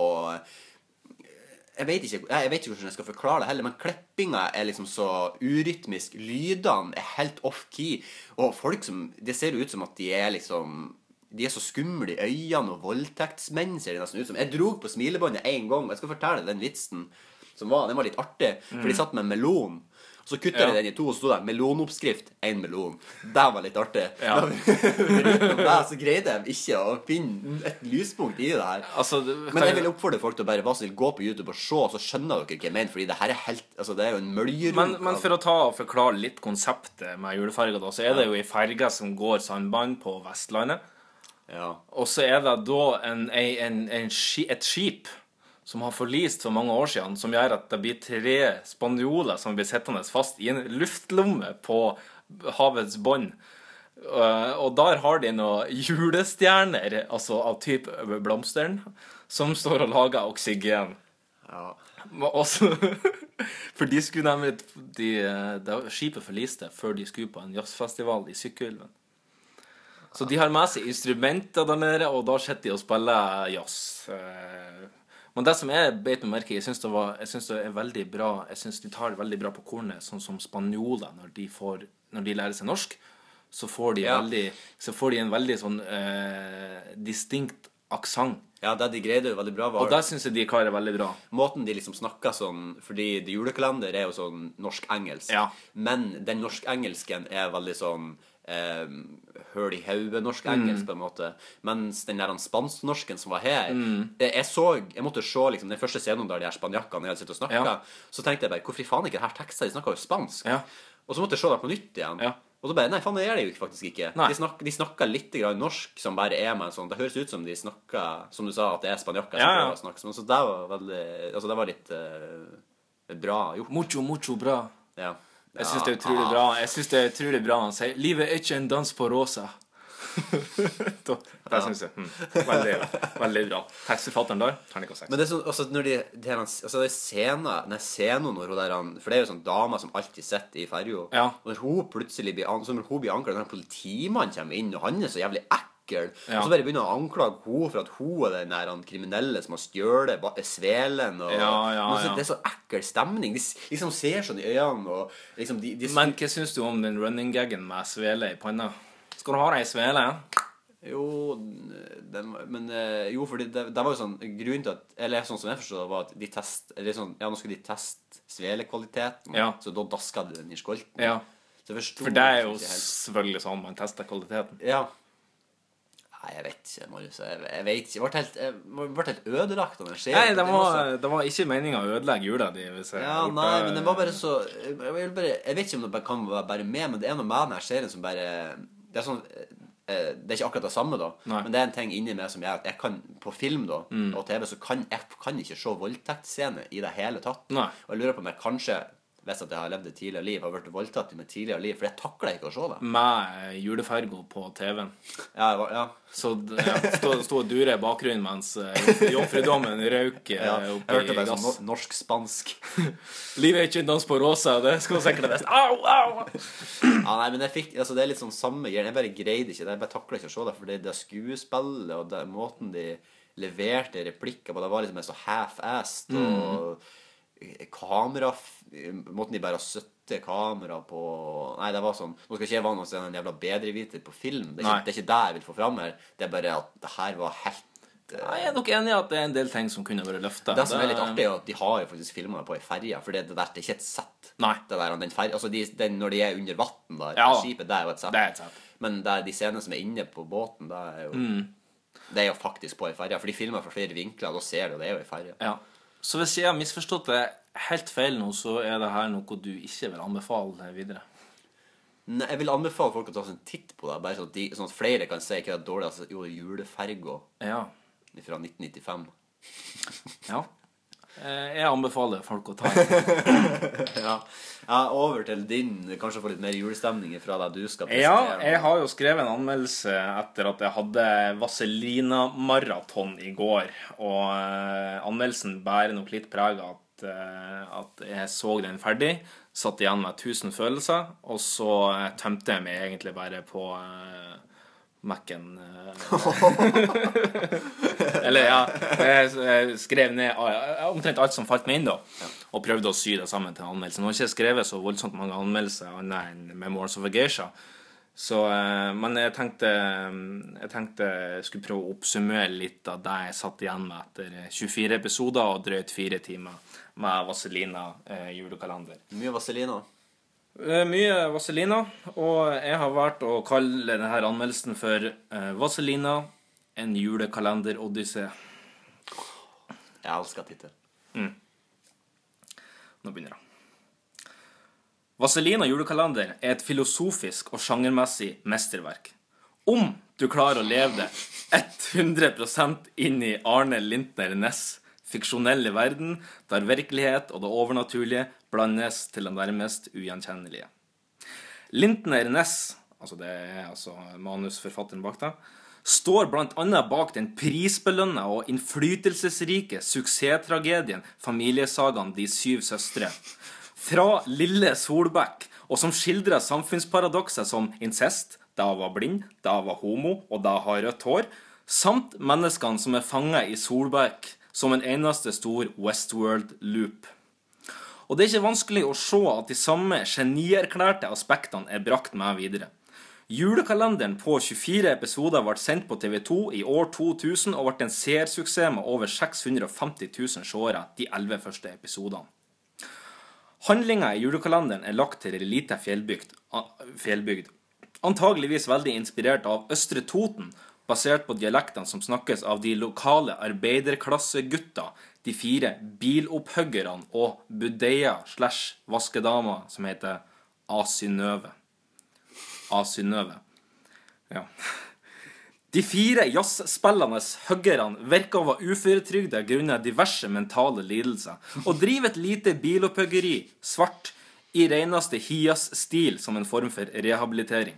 jeg vet, ikke, jeg vet ikke hvordan jeg skal forklare det heller, men klippinga er liksom så urytmisk. Lydene er helt off-key. Og folk som Det ser ut som at de er liksom De er så skumle i øynene, og voldtektsmenn ser de nesten ut som. Jeg dro på smilebåndet én gang, og jeg skal fortelle den vitsen som var. Den var litt artig, for de satt med en melon. Så kutta Ja. de den i to, og så sto det 'melonoppskrift', én melon. Det var litt artig. Ja. Det så greide de ikke å finne et lyspunkt i det her. Altså, det, Men jeg vil oppfordre folk til å bare vær så gå på YouTube og se, så skjønner dere hva jeg mener. Fordi det her er helt Altså, det er jo en møljerunk. men, men for å ta og forklare litt konseptet med juleferga, da, så er det jo ei ferge som går sandbånd på Vestlandet. Ja. Og så er det da en, en, en, et skip som har forlist for mange år siden, som gjør at det blir tre spanjoler som blir sittende fast i en luftlomme på havets bånd. Eh, Og der har de noen julestjerner, altså av type blomsteren, som står og lager oksygen. ja. Også, For de skulle nemlig de, de, Skipet forliste før de skulle på en jazzfestival i Sykkylven. Så de har med seg instrumenter der nede, og da sitter de og spiller jazz. Men det som jeg beit meg merke i, jeg syns det, det er veldig bra Jeg synes de tar det veldig bra på kornet, sånn som spanjoler når de, får, når de lærer seg norsk. Så får de, Ja. veldig, så får de en veldig sånn eh, distinkt aksent. Ja, det de greide veldig bra, var Og det syns jeg de klarer veldig bra. måten de liksom snakker sånn Fordi det Julekalender er jo sånn norsk-engelsk. Ja. Men den norsk-engelsken er veldig sånn eh, høl i hodet-norsk-engelsk, Mm. på en måte. Mens den der spansk-norsken som var her Mm. Jeg så Jeg måtte se liksom den første scenen der de her spanjakkene sitter og snakker. Ja. Så tenkte jeg bare Hvorfor i faen ikke det her tekster? De snakker jo spansk. Ja. Og så måtte jeg se det på nytt igjen. Ja. Og så bare Nei, faen, det gjør de jo faktisk ikke. Nei. De, snak, de snakker litt grann norsk som bare er med en sånn Det høres ut som de snakker Som du sa, at det er spanjakker som Ja, prøver sånn. Så det var veldig Altså, det var litt uh, bra gjort. Mucho, mucho bra. Ja. Jeg syns det er utrolig bra Jeg synes det er utrolig bra han sier 'Livet er ikke en dans på rosa'. Da- det syns jeg. Mm. Veldig, veldig bra. Tekstforfatteren der, terningkast seks. Men det er sånn, også når de, de her, altså det er scener, den scenen når hun der han- For det er jo sånn dama som alltid sitter i ferja. Ja. Når hun plutselig blir an, når hun blir anklaget, når politimannen kommer inn, og han er så jævlig ekkel, Ja. og så bare begynner å anklage henne for at hun er den der kriminelle som har stjålet svelen. Og, Ja, ja, ja. Det er så ekkel stemning. De liksom ser sånn i øynene, og liksom de, de Men hva syns du om den running gaggen med svele i panna? Skal du ha deg ei svele? Jo, den, men eh, Jo, fordi det, det var jo sånn Grunnen til at Eller sånn som jeg forstod det, var at de test Eller sånn Ja, nå skulle de teste svelekvaliteten, Ja. så da daska de den i skolten. Ja. For det er jo selvfølgelig sånn man tester kvaliteten. Ja. Nei, jeg vet ikke, Marius. Jeg, jeg vet ikke. Jeg ble helt, jeg ble helt ødelagt av den serien. Nei, det var det var ikke meninga å ødelegge jula di. Hvis jeg Ja, nei, det. men det var bare så jeg, bare, jeg vet ikke om det kan være bare med, men det er noe med denne serien som bare Det er sånn eh, Det er ikke akkurat det samme, da, Nei. men det er en ting inni meg som gjør at jeg kan På film da, Mm. og TV så kan jeg kan ikke se voldtektsscene i det hele tatt. Nei. Og jeg lurer på om jeg kanskje, hvis at jeg har levd et tidligere liv, har vært voldtatt i mitt tidligere liv, for jeg takler ikke å se det. Med julefergo på TV-en. Ja, jeg var- ja. Så det- sto, stå og dure i bakgrunnen mens eh, jomfrudommen røyker ja. eh, Jeg hørte det sånn gass. norsk-spansk. Livet er ikke en dans på rosa, det skal sikkert være Au, au! Ja, nei, men jeg fikk, altså det er litt sånn samme greie. Jeg bare greide ikke det. Jeg bare takla ikke å se det. For det, det skuespillet og det, måten de leverte replikker på, det var liksom så half-assed. Og kamera Måten de bare har søtte kamera på Nei, det var sånn Nå skal ikke jeg være noen sånn jævla bedreviter på film. Det er, ikke, det er ikke det jeg vil få fram her. Det er bare at det her var helt eh, Jeg er nok enig i at det er en del ting som kunne vært løfta. det som er litt artig, er at de har jo faktisk filma på ei ferje. For det, det der det er ikke et sett. Nei. Det der, den ferie altså de, den, når de er under vann der, Ja. skipet, det er jo et sett. Det er et sett. Men det er de scenene som er inne på båten, det er jo Mm. Det er jo faktisk på ei ferje. For de filmer fra flere vinkler, og da ser du det er jo ei ferje. Ja. Så hvis jeg har misforstått det helt feil nå, så er det her noe du ikke vil anbefale videre. Nei, Jeg vil anbefale folk å ta seg en titt på det, bare sånn at, de, sånn at flere kan si hva det er dårlig. Altså, jo, juleferga Ja. fra 1995. ja. Eh, Jeg anbefaler folk å ta en. Ja. ja, over til din. Kanskje få litt mer julestemning fra deg du skal presentere. Ja, jeg har jo skrevet en anmeldelse etter at jeg hadde Vazelina-maraton i går. Og eh, anmeldelsen bærer nok litt preg av at, eh, at jeg så den ferdig, satt igjen med 1000 følelser, og så tømte jeg meg egentlig bare på eh, Mac-en. eh. Eller ja, jeg, skrev ned eh, omtrent alt som falt meg inn, da. Og prøvde å sy det sammen til anmeldelse. Nå har jeg ikke skrevet så voldsomt mange anmeldelser annet enn Memoirs of a Geisha. Så, eh, men jeg tenkte, jeg tenkte jeg skulle prøve å oppsummere litt av det jeg satt igjen med etter 24 episoder og drøyt fire timer med Vazelina eh, julekalender. Mye Vazelina. Eh, Mye Vazelina, og jeg har valgt å kalle denne anmeldelsen for Vaselina Vazelina, en julekalender-odyssé. Jeg elsker tittelen. Nå begynner jeg. Vazelina julekalender er et filosofisk og sjangermessig mesterverk. Om du klarer å leve det 100% inn i Arne Lintner Næss fiksjonelle verden, der virkelighet og det overnaturlige blandes til det nærmest ugjenkjennelige. Lintner Næss, altså det er altså manusforfatteren bak det, står bl.a. bak den prisbelønna og innflytelsesrike suksesstragedien familiesagaen De syv søstre. fra Lille Solbekk, og som skildrer samfunnsparadokser som incest, da var blind, da var homo, og da har rødt hår, samt menneskene som er fanget i Solbekk som en eneste stor Westworld-loop. Og det er ikke vanskelig å se at de samme genierklærte aspektene er brakt med videre. Julekalenderen på 24 episoder ble sendt på TV2 i år 2000 og ble en seersuksess med over 650 000 seere de 11 første episodene. Handlinga i julekalenderen er lagt til ei lita fjellbygd, fjellbygd. Antageligvis veldig inspirert av Østre Toten, basert på dialektene som snakkes av de lokale arbeiderklassegutta, de fire bilopphuggerne og budeia slash vaskedama som heter Asynøve. Asynøve. Ja. De fire jazzspillende huggerne virker å være uføretrygda grunnet diverse mentale lidelser, og driver et lite bilopphuggeri, svart, i reneste Hias-stil som en form for rehabilitering.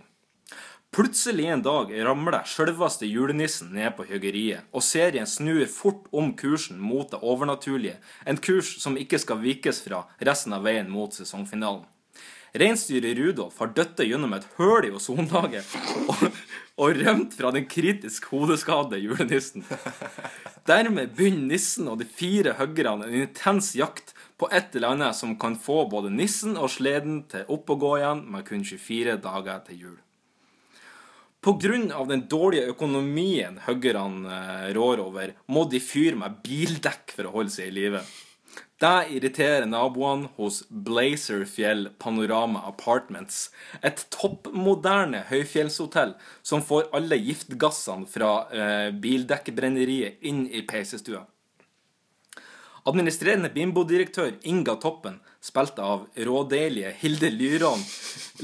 Plutselig en dag ramler sjølveste julenissen ned på huggeriet, og serien snur fort om kursen mot det overnaturlige, en kurs som ikke skal vikes fra resten av veien mot sesongfinalen. Reinsdyret Rudolf har dødd gjennom et høl i ozonlaget og, og rømt fra den kritisk hodeskadde julenissen. Dermed begynner nissen og de fire høggerne en intens jakt på et eller annet som kan få både nissen og sleden til opp og gå igjen med kun 24 dager til jul. Pga. den dårlige økonomien huggerne eh, rår over, må de fyre med bildekk for å holde seg i live. Det irriterer naboene hos Blazerfjell Panorama Apartments, et toppmoderne høyfjellshotell som får alle giftgassene fra eh, bildekkbrenneriet inn i peisestua. Administrerende Bimbo-direktør Inga Toppen, spilt av rådeilige Hilde Lyron,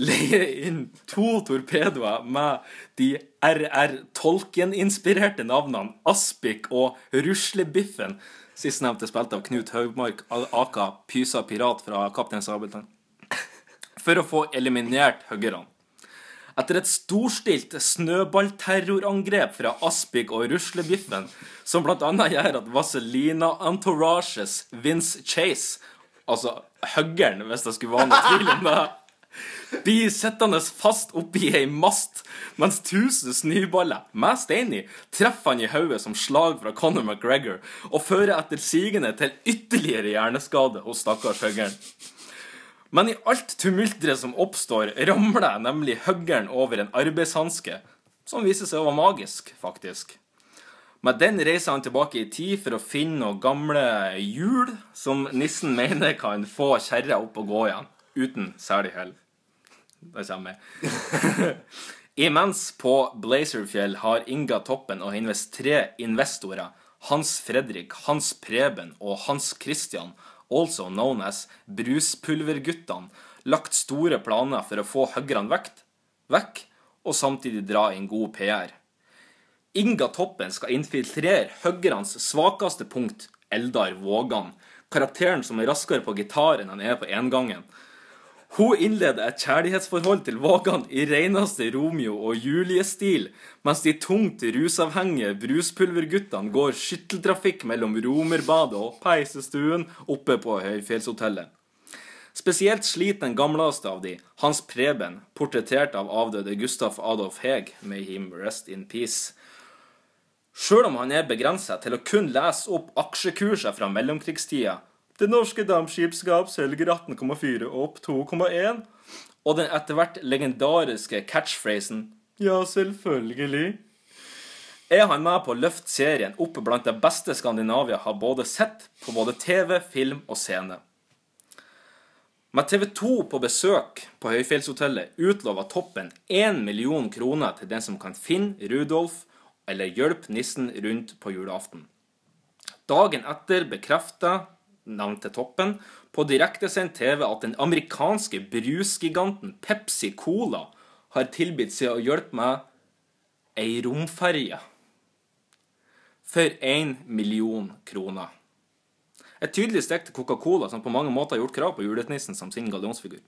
leier inn to torpedoer med de RR Tolkien-inspirerte navnene Aspik og Ruslebiffen, sistnevnte spilt av Knut Haugmark, aka Pysa Pirat fra Kaptein Sabeltann, for å få eliminert huggerne. Etter et storstilt snøballterrorangrep fra Aspik og Ruslebiffen, som bl.a. gjør at Vazelina Entourages Vince Chase, altså huggeren, hvis det skulle være noe tvil om det, blir sittende fast oppi ei mast, mens tusen snøballer med stein i treffer han i hodet som slag fra Conor McGregor, og fører etter sigende til ytterligere hjerneskade hos stakkars huggeren. Men i alt tumulteret som oppstår, ramler nemlig huggeren over en arbeidshanske, som viser seg å være magisk, faktisk. Med den reiser han tilbake i tid for å finne noen gamle hjul som nissen mener kan få kjerra opp og gå igjen, uten særlig hell. Det kommer jeg. Imens på Blazerfjell har Inga Toppen og hennes tre investorer, Hans Fredrik, Hans Preben og Hans Christian, also known as Bruspulverguttene, lagt store planer for å få høggerne vekk, vekk og samtidig dra inn god PR. Inga Toppen skal infiltrere huggernes svakeste punkt, Eldar Vågan, karakteren som er raskere på gitar enn han er på engangen. Hun innleder et kjærlighetsforhold til Vågan i reneste Romeo og Julie-stil, mens de tungt rusavhengige bruspulverguttene går skytteltrafikk mellom Romerbadet og peisestuen oppe på Høyfjellshotellet. Spesielt sliter den gamleste av de, Hans Preben, portrettert av avdøde Gustaf Adolf Heg, may him rest in peace. Sjøl om han er begrenset til å kun lese opp aksjekurser fra mellomkrigstida, det norske dampskipskap selger 18,4 opp 2,1. Og den etter hvert legendariske catchphrasen 'Ja, selvfølgelig' er han med på å løfte serien opp blant det beste Skandinavia har både sett på både TV, film og scene. Med TV 2 på besøk på Høyfjellshotellet utlover Toppen 1 million kroner til den som kan finne Rudolf eller hjelp nissen rundt på julaften. Dagen etter bekrefta nevnte toppen, på direktesendt TV at den amerikanske brusgiganten Pepsi Cola har tilbudt seg å hjelpe med ei romferje for én million kroner. Et tydelig stikk til Coca-Cola, som på mange måter har gjort krav på julenissen som sin gallionsfigur.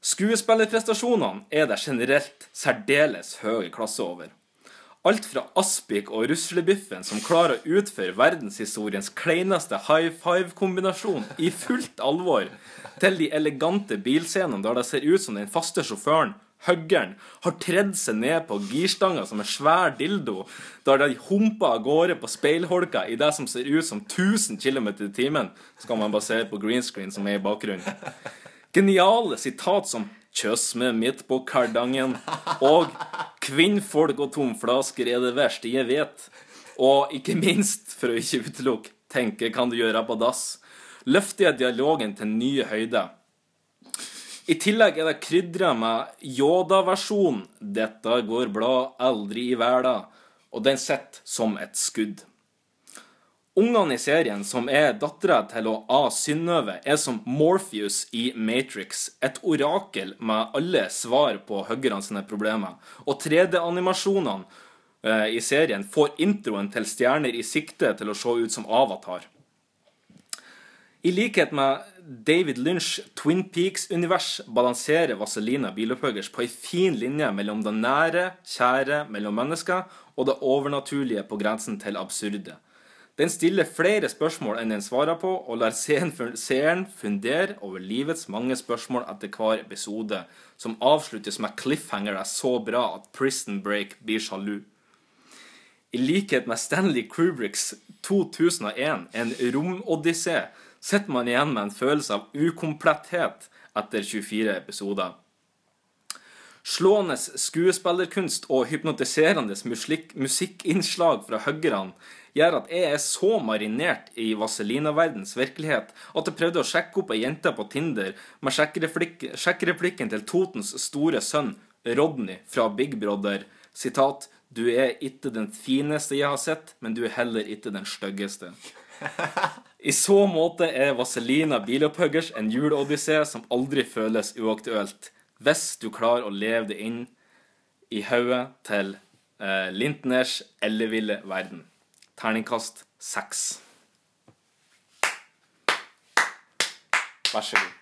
Skuespillerprestasjonene er det generelt særdeles høy klasse over. Alt fra Aspik og Ruslebiffen, som klarer å utføre verdenshistoriens kleineste high five-kombinasjon i fullt alvor, til de elegante bilscenene der det ser ut som den faste sjåføren, huggeren, har tredd seg ned på girstanga som en svær dildo, der de humper av gårde på speilholka i det som ser ut som 1000 km i timen, skal man basere på green screen som er i bakgrunnen. Geniale sitat som 'kjøss med midt på kardangen' og 'kvinnfolk og tomflasker er det verste jeg vet', og ikke minst, for å ikke utelukke 'tenke kan du gjøre på dass', løfter jeg dialogen til nye høyder. I tillegg er det krydra med Yoda-versjon 'Dette går bra, aldri i verda', og den sitter som et skudd. Ungene i serien, som er dattera til å A. Synnøve, er som Morpheus i Matrix, et orakel med alle svar på huggerne sine problemer. Og 3D-animasjonene eh, i serien får introen til Stjerner i sikte til å se ut som Avatar. I likhet med David Lynch' Twin Peaks-univers balanserer Vazelina Bilopphøggers på ei fin linje mellom det nære, kjære mellom mennesker og det overnaturlige på grensen til absurde. Den stiller flere spørsmål enn den svarer på, og lar seeren fundere over livets mange spørsmål etter hver episode, som avsluttes med cliffhangere så bra at Prison Break blir sjalu. I likhet med Stanley Kubricks 2001, en romodyssé, sitter man igjen med en følelse av ukompletthet etter 24 episoder. Slående skuespillerkunst og hypnotiserende musikkinnslag fra huggerne gjør at jeg er så marinert i Vazelina-verdens virkelighet at jeg prøvde å sjekke opp ei jente på Tinder med sjekkereplikk- sjekkereplikken til Totens store sønn Rodney fra Big Brother. Sitat Du er ikke den fineste jeg har sett, men du er heller ikke den styggeste. I så måte er Vazelina Bilopphuggers en juleodyssé som aldri føles uaktuelt, hvis du klarer å leve det inn i hodet til eh, Lintners elleville verden. Terningkast seks. Vær så god.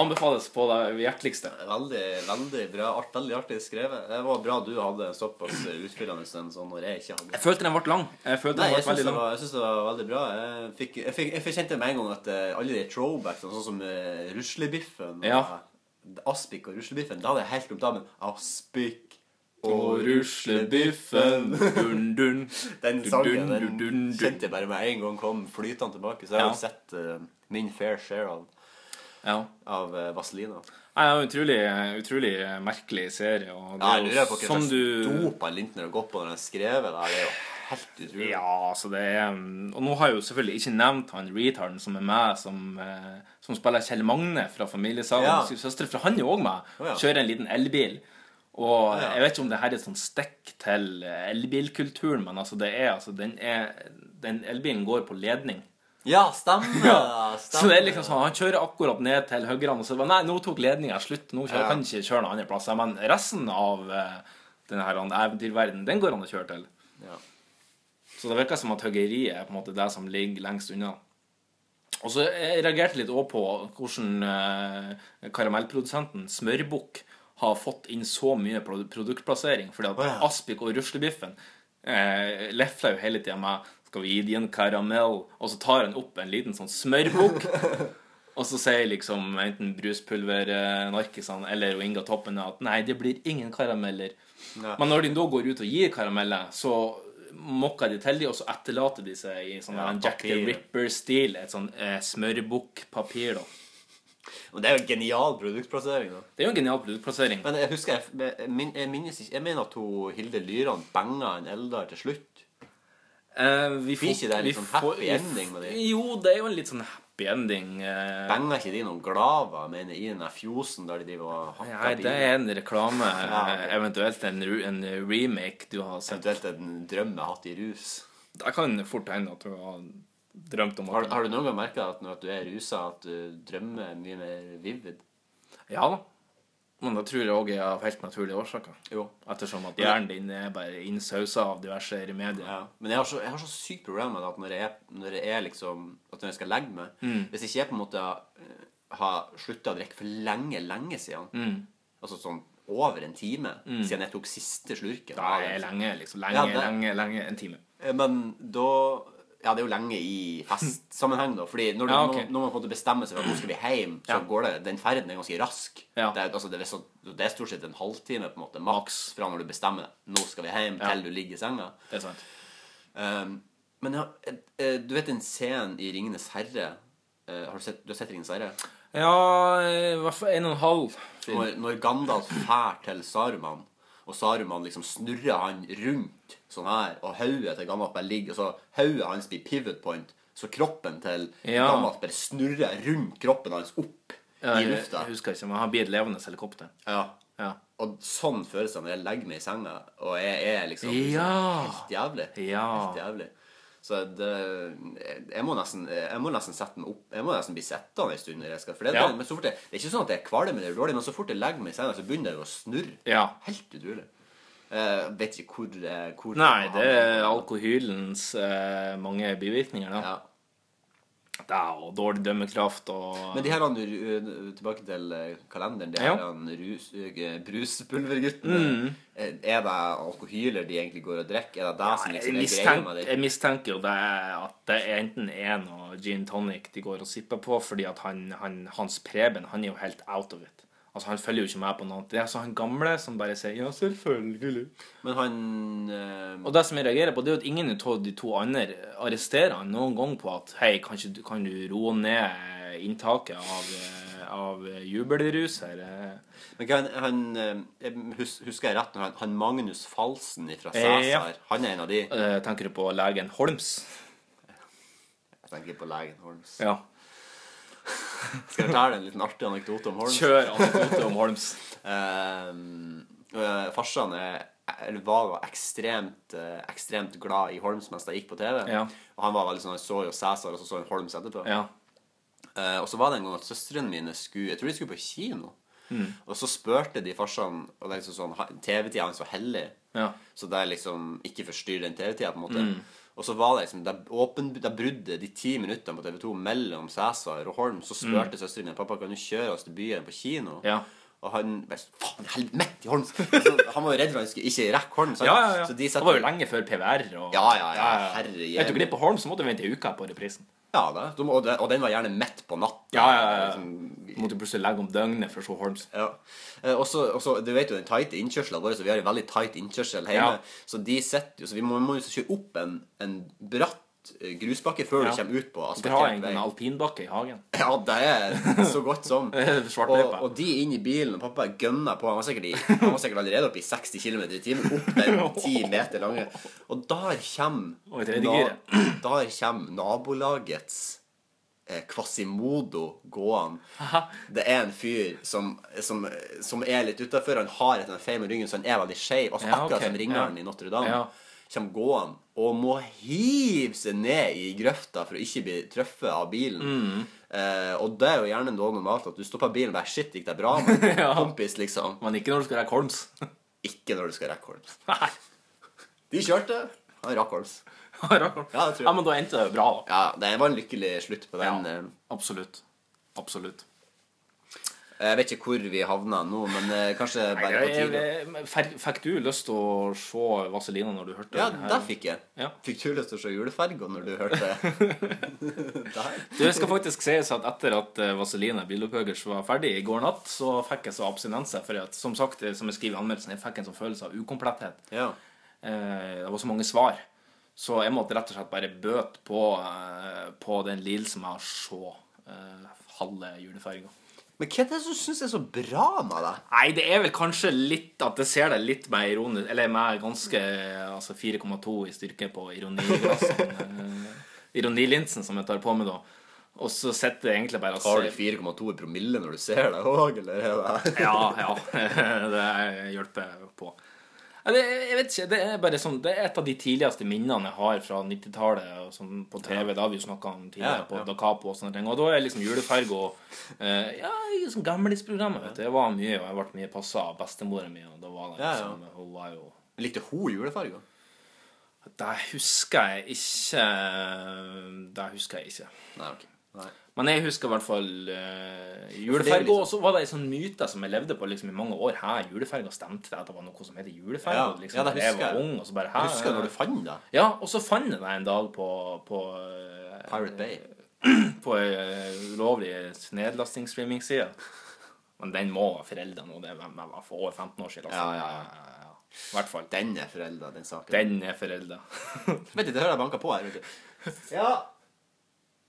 Anbefales på det hjerteligste. Veldig, veldig bra. Art, veldig artig skrevet. Det var bra du hadde såpass utfyllende en sånn når jeg ikke hadde. Jeg følte den ble lang. Jeg følte Nei, den jeg ble syns veldig det, lang. var- jeg det var veldig bra. Jeg, fikk, jeg, fikk, jeg kjente med en gang at eh, alle de throwbacksene, sånn som uh, ruslebiffen Ja. Aspik og ruslebiffen, da hadde jeg helt glemt av, men Aspik Og ruslebiffen dun, dun. Den sangen den kjente jeg bare med en gang kom flytende tilbake. Så jeg har Ja. jo sett uh, min fair share av, Ja. av uh, Vazelina. Nei, en utrolig, utrolig merkelig serie. Og det Ja, jeg lurer på hva slags du dop Lintner har gått på når han har skrevet det. Det er jo helt utrolig. Ja, altså det er Og nå har jeg jo selvfølgelig ikke nevnt han retarden som er med, som, eh, som spiller Kjell Magne fra Familiesagen. Ja. Ja. Søstre, for han er òg med. Oh, ja. Kjører en liten elbil. Og ja. jeg vet ikke om det her er et sånt stikk til eh, elbilkulturen, men altså det er altså den, er, den elbilen går på ledning. Ja, stemmer! Så stemmer. det er liksom sånn, Han kjører akkurat ned til høyre, og så bare Nei, nå tok ledninga slutt. Nå kjører, Ja. kan han ikke kjøre noen andre plasser. Men resten av uh, denne her eventyrverdenen, den går an å kjøre til. Ja. Så det virker som at høgeriet er på en måte det som ligger lengst unna. Og så jeg reagerte litt også på hvordan eh, karamellprodusenten Smørbukk har fått inn så mye produktplassering. Fordi at oh, ja. Aspik og Ruslebiffen eh, lefler jo hele tida med 'Skal vi gi de en karamell?' Og så tar han opp en liten sånn smørbukk. og så sier liksom enten bruspulvernarkisene eller Inga Toppen at 'nei, det blir ingen karameller'. Nei. Men når de da går ut og gir karameller, så mokker de til de, og så etterlater de seg i sånn Ja, Jack the. Ripper-stil. Et sånn eh, smørbukkpapir, da. Og det er jo en genial produktplassering. da Det er jo en genial produktplassering. Men jeg husker Jeg, jeg, jeg minnes ikke Jeg mener at hun, Hilde Lyran banga en Eldar til slutt. Eh, vi Blir ikke det en litt sånn happy får- vi ending med det? Jo, det er jo en litt sånn happy ending. Eh, Banga ikke de noen glaver mener, i den der fjosen der de driver og hakker Nei, det er en reklame, Ja. eh, eventuelt en, en remake du har sett. Eventuelt en drøm jeg har hatt i rus. Det kan fort hende at du har drømt om Har, har du noen gang merka at når du er rusa, at du drømmer mye mer vivid? Ja da. Men det tror jeg òg er av helt naturlige årsaker. Jo. Ettersom at hjernen din er bare innsausa av diverse remedier. Ja. Men jeg har så, jeg har så sykt problem med det at når jeg, når jeg er liksom At når jeg skal legge meg Mm. Hvis ikke jeg på en måte eh, har slutta å drikke for lenge, lenge siden Mm. Altså sånn over en time siden jeg tok siste slurken. Da er lenge, liksom. Lenge, Ja, det- lenge, lenge. En time. Eh, Men da Ja, det er jo lenge i festsammenheng, da. Fordi når, du, Ja, okay. når, når man på en måte bestemmer seg for at nå skal vi hjem, så Ja. går det Den ferden er ganske rask. Ja. Det, er, altså, det, er så, det er stort sett en halvtime på en måte maks fra når du bestemmer deg. Nå skal vi hjem, til du ligger i senga. Det er sant. Um, men eh, du vet en scenen i 'Ringenes herre'? Eh, har du sett, du har sett 'Ringenes herre'? Ja, i hvert fall en og en halv. Når, når Gandalf fær til Saruman, og Saruman liksom snurrer han rundt sånn her, og hodet til bare ligger, og så hodet hans blir pivot point, så kroppen til Ja. Bare snurrer rundt kroppen hans opp Ja, i lufta. jeg husker ikke, men han blir et levende helikopter. Ja. Ja. Og sånn føles det når jeg legger meg i senga, og jeg er liksom, liksom Ja. helt jævlig. Helt jævlig. Så det, jeg, må nesten, jeg må nesten sette meg opp Jeg må nesten bli sittende en stund. Når jeg skal, for det, Ja. men så fort jeg, det er ikke sånn at jeg er kvalm eller dårlig, men så fort jeg legger meg i senga, så begynner det å snurre. Ja. Helt utrolig. Jeg vet ikke hvor, eh, hvor Nei, det er alkohylens eh, mange bivirkninger, da. ja. Det og dårlig dømmekraft og Men de her han, uh, tilbake til uh, kalenderen, de her Ja. han, rus, uh, bruspulverguttene. mm. Er det alkohyler de egentlig går og drikker? Er det det som liksom er greia med det? jeg mistenker jo det at det er enten er noe gin tonic de går og sipper på, fordi at han, han, Hans Preben han er jo helt out of it. Altså Han følger jo ikke med på noe. Det er så han gamle som bare sier 'ja, selvfølgelig'. Men han uh, Og det som jeg reagerer på, det er jo at ingen av de to andre arresterer han noen gang på at hei, kan, ikke, kan du roe ned inntaket av, eh, av jubelrus her? eh?» Men han, han eh, Husker jeg rett når han, han Magnus Falsen fra Eh, ja. Han er en av de. Tenker du på legen Holms? Jeg tenker på legen Holms. Ja. Skal jeg fortelle en liten artig anekdote om Holms? Kjør anekdote om Holms. uh, farsan er eller var ekstremt, eh, ekstremt glad i Holms mens det gikk på TV. Ja. Og han var veldig sånn, han så jo Cæsar, og så så han Holms etterpå. Ja. Uh, og så var det en gang at søstrene mine skulle Jeg tror de skulle på kino. Mm. Og så spurte de farsan Og det er liksom sånn TV-tida hans var hellig. Ja. Så det er liksom ikke forstyrr den TV-tida, på en måte. Mm. Og så var det liksom det, åpen, det bruddet, de ti minuttene på TV2 mellom Cæsar og Holm, så spurte søsteren min pappa kan du kjøre oss til byen på kino. Mm. Ja. Og han bare Faen, helvete, midt i Holm! Altså, han var jo redd for han skulle ikke rekke Holm. Ja, ja, ja. Så de det var jo lenge før PVR. Og... Ja, ja, ja, herre Vet du, glipp på Holm, så måtte du vente ei uke på reprisen. Ja, det. De- Og, det, og den var gjerne midt på natta. Ja, ja, ja. Liksom, måtte plutselig legge om døgnet for å se Holms. Ja. Eh, og så, du vet jo den tighte innkjørselen vår, så vi har en veldig tight innkjørsel hjemme. Ja. Så de sitter jo, så vi må, må jo kjøre opp en, en bratt grusbakke før Ja. du kommer ut på asfaltert egentlig en alpinbakke i hagen. Ja, det er så godt som. Og, og de inn i bilen, og pappa gønner på. Han var sikkert, i, han var sikkert allerede oppe i 60 km i timen. Opp den 10 meter lange. Og der kommer, i der kommer nabolagets eh, Quasimodo gående. Det er en fyr som, som, som er litt utafor. Han har et feil med ryggen, så han er veldig skeiv. Altså, Ja, akkurat okay. som ringeren Ja. i Notre-Dame. Ja. Kommer gående og må hive seg ned i grøfta for å ikke bli truffet av bilen. Mm. Eh, og det er jo gjerne noe normalt at du stopper bilen og bare Shit, gikk det bra med Ja. kompis, liksom? Men ikke når du skal rekke Holms. Ikke når du skal rekke Holms. Nei. De kjørte. Han rakk Holms. Rakk Holms. Ja, det tror jeg. Ja, men da endte det bra, da. Ja, det var en lykkelig slutt på den. Ja. eh. Absolutt. Absolutt. Jeg vet ikke hvor vi havna nå, men eh, kanskje bare på tide. Fikk du lyst til å se Vazelina når du hørte Ja, det? her? der fikk jeg. Ja. Fikk du lyst til å se juleferga når du hørte det? Du, Det skal faktisk sies at etter at eh, Vazelina Bilopphøggers var ferdig i går natt, så fikk jeg så abstinense. For at, som sagt, eh, som jeg skriver i anmeldelsen, jeg fikk en sånn følelse av ukompletthet. Ja. Eh, det var så mange svar. Så jeg måtte rett og slett bare bøte på, eh, på den lidelsen med å se eh, halve juleferga. Men hva er det som syns er så bra med det? Nei, det er vel kanskje litt at det ser deg litt mer ironisk Eller med ganske altså 4,2 i styrke på ironiglassene. eh, Ironilinsen som jeg tar på meg da. Og så sitter jeg egentlig bare Har du 4,2 i promille når du ser deg òg, eller er det Ja, ja. Det hjelper på. Ja, det, jeg vet ikke, det er bare sånn Det er et av de tidligste minnene jeg har fra 90-tallet og sånn på TV. Da har vi jo snakka om tidligere, Ja, på. Da Capo og sånne ting. Og da er liksom juleferg og eh, Ja, liksom sånn gamlisprogrammet, vet du. Jeg var mye, og jeg ble mye passa av bestemora mi, og da var det Ja, ja. liksom Hun var jo Likte hun julefarga? Det husker jeg ikke Det husker jeg ikke. Nei, ok. Men jeg husker i hvert fall uh, er juleferga, liksom- og så var det ei sånn myte som jeg levde på liksom i mange år. Her, juleferga stemte det at det var noe som heter juleferga? Ja, liksom, ja, det jeg var ung, og så bare hæ? Husker du når du fant det? Ja, og så fant jeg det en dag på på, uh, Pirate Bay. på ei eh, ulovlig nedlastingsstreamingside. Men den må foreldrene nå. Det hvem- for over 15 år siden. Ja, ja, ja. I hvert fall. Den er forelda, den saken. Den er forelda. Vet du, det hører jeg banka på her. vet du. Ja.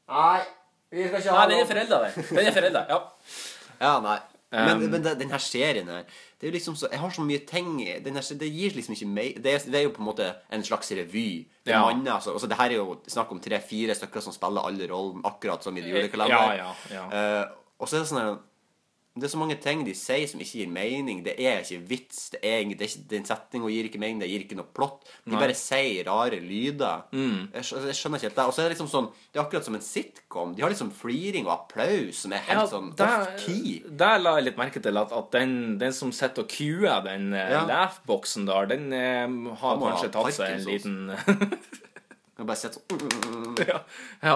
Nei, vi skal ikke Nei, den er forelda, den. Den er forelda, ja. Ja, nei. Men, Um, men det, den her serien her Det er jo liksom så Jeg har så mye ting i- den her, Det gir liksom ikke meg det, er- det er jo på en måte en slags revy. Det Ja. manner, altså, altså, det her er jo snakk om tre-fire stykker som spiller alle rollen, akkurat som i julekalenderen. julekalender. Ja, ja, ja. Uh, og så er det sånn her Det er så mange ting de sier som ikke gir mening. Det er ikke vits. Det er, ingen- det er ikke, den setninga gir ikke mening. Det gir ikke noe plott. De Nei. bare sier rare lyder. Mm. Jeg, jeg skjønner ikke helt det. Og så er det liksom sånn Det er akkurat som en sitcom. De har liksom fliring og applaus som er helt sånn off-key. Der la jeg litt merke til at, at den, den som sitter og cuer den ja. Ja. laugh-boksen der, den eh, har kanskje ha tatt seg en liten Jeg bare sitter sånn ja, ja.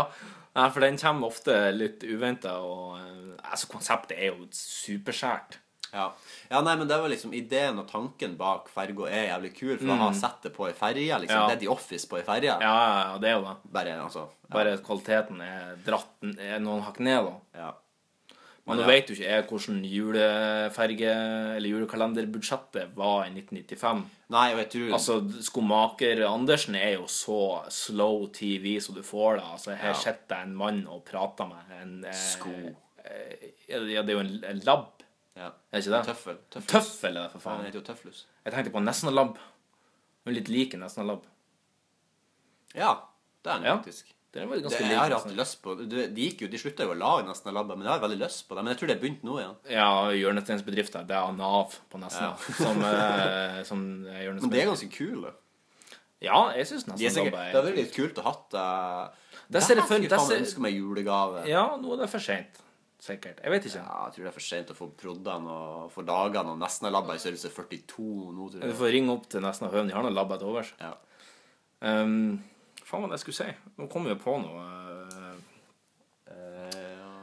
Nei, for den kommer ofte litt uventa, og eh, altså, konseptet er jo superskjært. Ja. ja, nei, men det var liksom ideen og tanken bak ferga er jævlig kul, for å ha sett det på ei ferje. Liksom. Mm. Ja. Det er The Office på ei ferje. Ja, ja, det er jo det. Bare, altså. Ja. Bare kvaliteten er dratt er noen hakk ned, da. ja. Men nå Ja. vet jo ikke jeg hvordan juleferge- eller julekalenderbudsjettet var i 1995. Nei, og jeg tror Altså, Skomaker Andersen er jo så slow TV som du får da. Altså, her Ja. sitter en mann og prater med en eh, Sko. eh, Ja, det er jo en, en labb, ja. er det ikke det? Tøffel. Tøffel. Tøffel er det, for Faen, Ja, den heter jo Tøfflus. Jeg tenkte på Nesna-labb. Hun er litt lik en Nesna-labb. Ja, det er den Ja. Det var Det, jeg har hatt lyst på De, de gikk jo, de slutta jo å lage nesten labber, men jeg har veldig lyst på det. Men jeg tror det er begynt nå igjen. Ja, hjørnesteinsbedrifter. Det er Nav på Nesna. Som, eh, som Men det er ganske kule. Ja, jeg syns De nesten sikkert, Labb det hadde vært litt kult å hatt ser det skulle jeg faen ønske meg julegave. Ja, nå er det for seint. Sikkert. Jeg vet ikke. Ja, jeg tror det er for sent å få proddene og få dagene og Nesna-labba i størrelse 42 nå, tror Du jeg. får ringe opp til Nesna Høven. De har noen labber til overs. Ja. Um, faen var det jeg skulle si. Nå kom jeg på noe. Uh.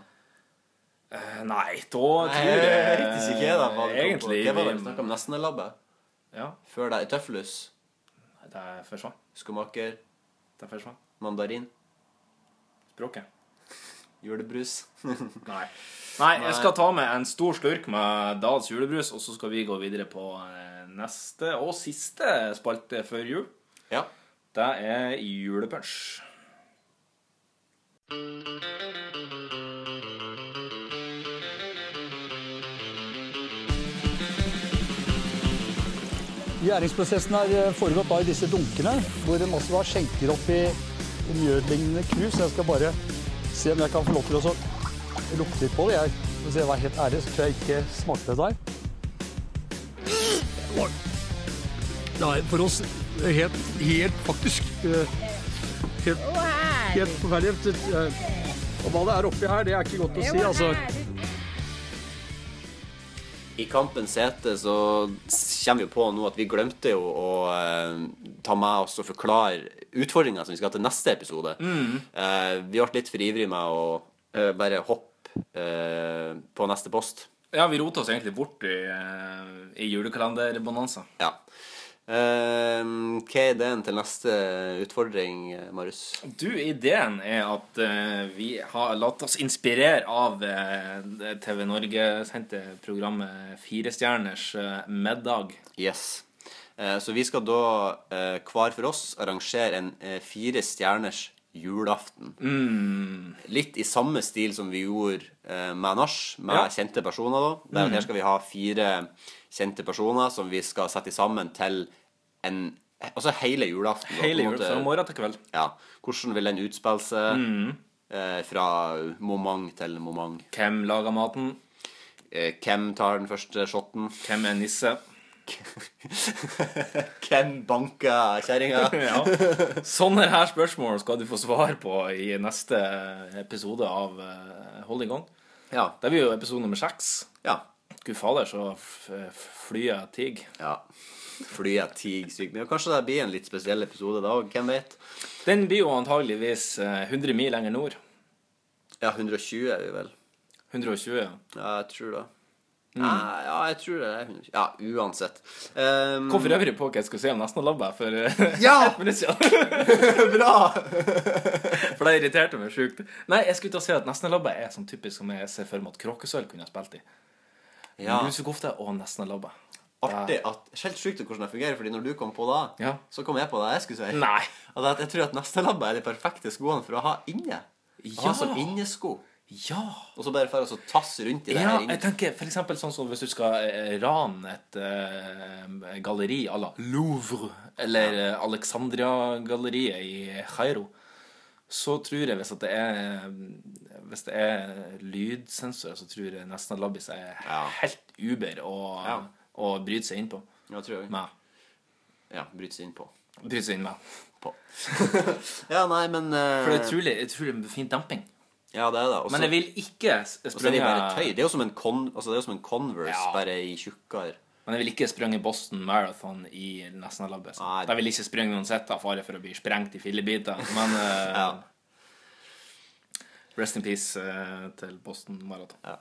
Eh, nei, da tror Nei, jeg vet ikke hva det var. Egentlig Hva var det vi- snakka om? Nesten labbe? Ja, Før det Tøflus, det forsvant. skomaker, Det forsvant. mandarin, Språket. julebrus. Nei. Nei, jeg skal ta med en stor slurk med Dals julebrus, og så skal vi gå videre på neste og siste spalte før jul. ja. Det er julepunch. Gjæringsprosessen har eh, foregått da i disse dunkene, hvor en også da skjenker opp i mjøllignende krus. Jeg skal bare se om jeg kan få lov til å lukte litt på det. Jeg, hvis jeg var helt ærlig, så tror jeg ikke smakte det der. Nei, for oss helt, helt faktisk eh, helt, helt forferdelig. Og hva det er oppi her, det er ikke godt å si. altså. I Kampens hete så kommer vi på nå at vi glemte jo å eh, ta med oss og forklare utfordringa som vi skal ha til neste episode. Eh, vi ble litt for ivrige med å bare hoppe eh, på neste post. Ja, vi rota oss egentlig bort i, i julekalenderbonanza. Ja. Eh, hva er ideen til neste utfordring, eh, Marius? Du, ideen er at uh, vi har latt oss inspirere av uh, TV Norge-sendte programmet Firestjerners uh, middag. Yes. Eh, så vi skal da eh, hver for oss arrangere en eh, fire stjerners julaften. Litt i samme stil som vi gjorde eh, med nach, med Ja. kjente personer. da. Der Her skal vi ha fire kjente personer som vi skal sette sammen til en Altså hele julaften. da, Hele på en jul, måte. fra morgen til kveld. Ja. Hvordan vil den utspille seg? Eh, fra moment til moment. Hvem lager maten? Eh, hvem tar den første shoten? Hvem er nisse? hvem banker kjerringa? Ja. Sånne her spørsmål skal du få svar på i neste episode av eh, Hold i gang. Ja. Det blir jo episode nummer seks. ja. Gud fader, så flyet tig. Ja. Flyet tig sykt mye. Kanskje det blir en litt spesiell episode da òg. Hvem vet? Den blir jo antageligvis eh, 100 mil lenger nord. Ja, 120 er vi vel. 120, ja. Ja, jeg tror det. Mm. Nei, ja, jeg tror det er 100 Ja, uansett. Um, Kom for øvrig på hva jeg skulle si om nesten labba for eh, Ja! ett minutt siden. Bra! For det irriterte meg sjukt. Nei, jeg skulle til å si at nesten labba er sånn typisk som jeg ser for meg at Kråkesølv kunne ha spilt i. Ja, Lusekofte og nesten labba. artig at Helt sjukt hvordan det fungerer, Fordi når du kom på da, Ja. så kom jeg på det jeg skulle si. Nei. At jeg tror at nestelabba er de perfekte skoene for å ha inne. Ja. Ha som innesko. Ja. Og så bare for å tasse rundt i det Ja, her jeg tenker for eksempel sånn som hvis du skal eh, rane et eh, galleri à la Louvre, eller eh, Alexandria-galleriet i Cairo, så tror jeg hvis det er Hvis det er lydsensor, så tror jeg nesten at Labbis er Ja. helt uber å, Ja. å bryte seg inn på. Ja, tror jeg. Med. Ja, bryte seg inn på. Bryte seg inn med. på. ja, nei, men uh... For det er utrolig, utrolig fin damping. Ja, det er det. Også, Men jeg vil ikke sprunge er de. Det er jo som en, con, altså, det jo som en Converse, Ja. bare i tjukkere. Men jeg vil ikke sprunge Boston Marathon i National Labbis. Jeg vil ikke sprunge uansett av fare for å bli sprengt i fillebiter. Men eh, Ja. rest in peace uh, til Boston Marathon. Ja.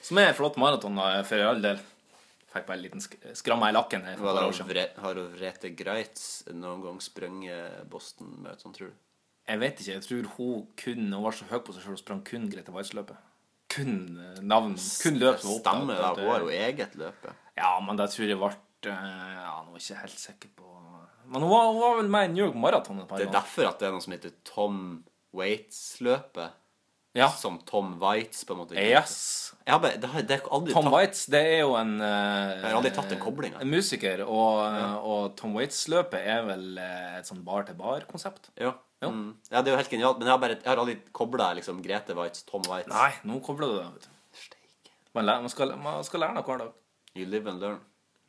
Som er et flott maraton, for all del. Fikk bare en liten sk skramma i lakken her har Vrete Greitz noen gang sprunget Boston Marathon, tror du? Jeg vet ikke. Jeg tror hun kun Hun var så høy på seg selv og sprang kun Grete Waitz-løpet. Kun eh, navn. Kun løp som opptatt. Stemmer det, hun har jo eget løp. Ja, men det tror jeg ble eh, Ja, nå er jeg ikke helt sikker på Men hun var, hun var vel med i New York Marathon et par Det er derfor at det er noe som heter Tom Waits-løpet. Ja. Som Tom Waits, på en måte. Yes. Ja, det har, det har Tom tatt Waits, det er jo en uh, Jeg har aldri tatt den koblinga. En musiker, og, og Tom Waits-løpet er vel eh, et sånn bar-til-bar-konsept? Ja. Ja. Mm. ja, det er jo helt genialt. Men jeg har, bare, jeg har aldri kobla liksom, Grete Waitz, Tom Waitz. Nei, nå kobler du det. vet du. Man, lærer, man, skal, man skal lære noe hver dag. You live and learn.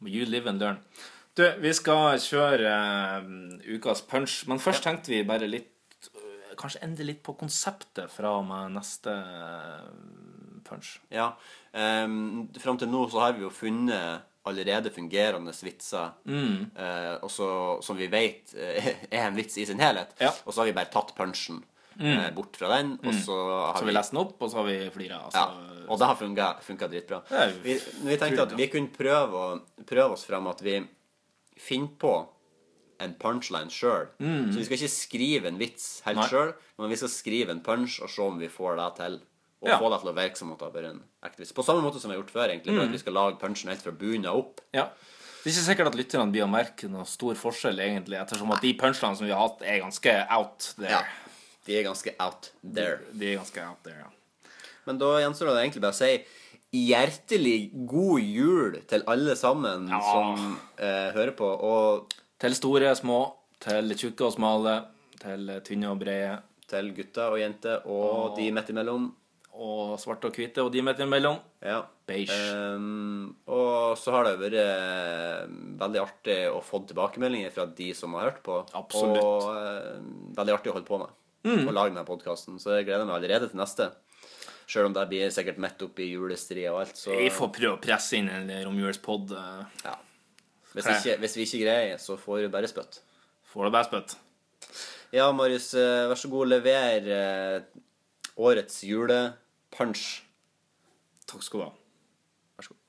You live and learn. Du, vi skal kjøre uh, ukas punch, men først tenkte vi bare litt uh, Kanskje endre litt på konseptet fra og med neste uh, punch. Ja. Um, Fram til nå så har vi jo funnet allerede fungerende vitser, Mm. eh, og så, som vi vet eh, er en vits i sin helhet. Ja. Mm. Og så har vi bare tatt punchen Mm. bort fra den, og så har Så vi, vi lest den opp, og så har vi flira. Ja, Altså, og det har funka, dritbra. Vi, vi tenkte at vi kunne prøve, å, prøve oss frem at vi finner på en punchline sjøl. Så vi skal ikke skrive en vits helt Mm. Sjøl, men vi skal skrive en punch og se om vi får det til. Og Ja. få det til å virke som at du har vært en aktivist. På samme måte som vi har gjort før, egentlig. Mm. At vi skal lage punchen helt fra bunnen opp. ja. Det er ikke sikkert at lytterne blir å merke noen stor forskjell, egentlig, ettersom at de punchene som vi har hatt, er ganske out there. Ja. De er ganske out there. De er ganske out there, ja. Men da gjenstår det egentlig bare å si hjertelig god jul til alle sammen Ja. som eh, hører på. Og Til store, små, til tjukke og smale, til tynne og brede, til gutter og jenter og de midt imellom. Og svarte og hvite, og de midt imellom. Ja. Beige. Um, og så har det vært eh, veldig artig å få tilbakemeldinger fra de som har hørt på. Absolutt. Og uh, veldig artig å holde på med. Å lage denne podkasten. Så jeg gleder meg allerede til neste. Sjøl om det blir sikkert midt oppi julestria og alt, så Vi får prøve å presse inn en romjulspod. ja. hvis, ikke, hvis vi ikke greier, så får vi bare spytt. Får det bare spytt. Ja, Marius, eh, vær så god, lever årets årets julepunch. Takk skal du ha. Vær så god.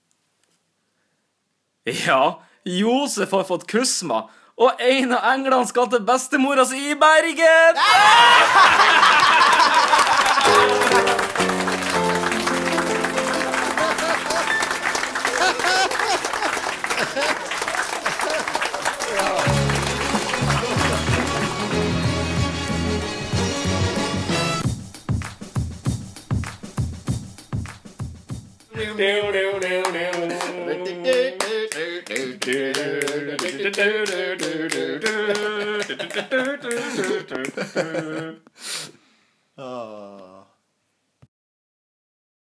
Ja, Josef har fått kusma, og en av englene skal til bestemora si i Bergen! oh.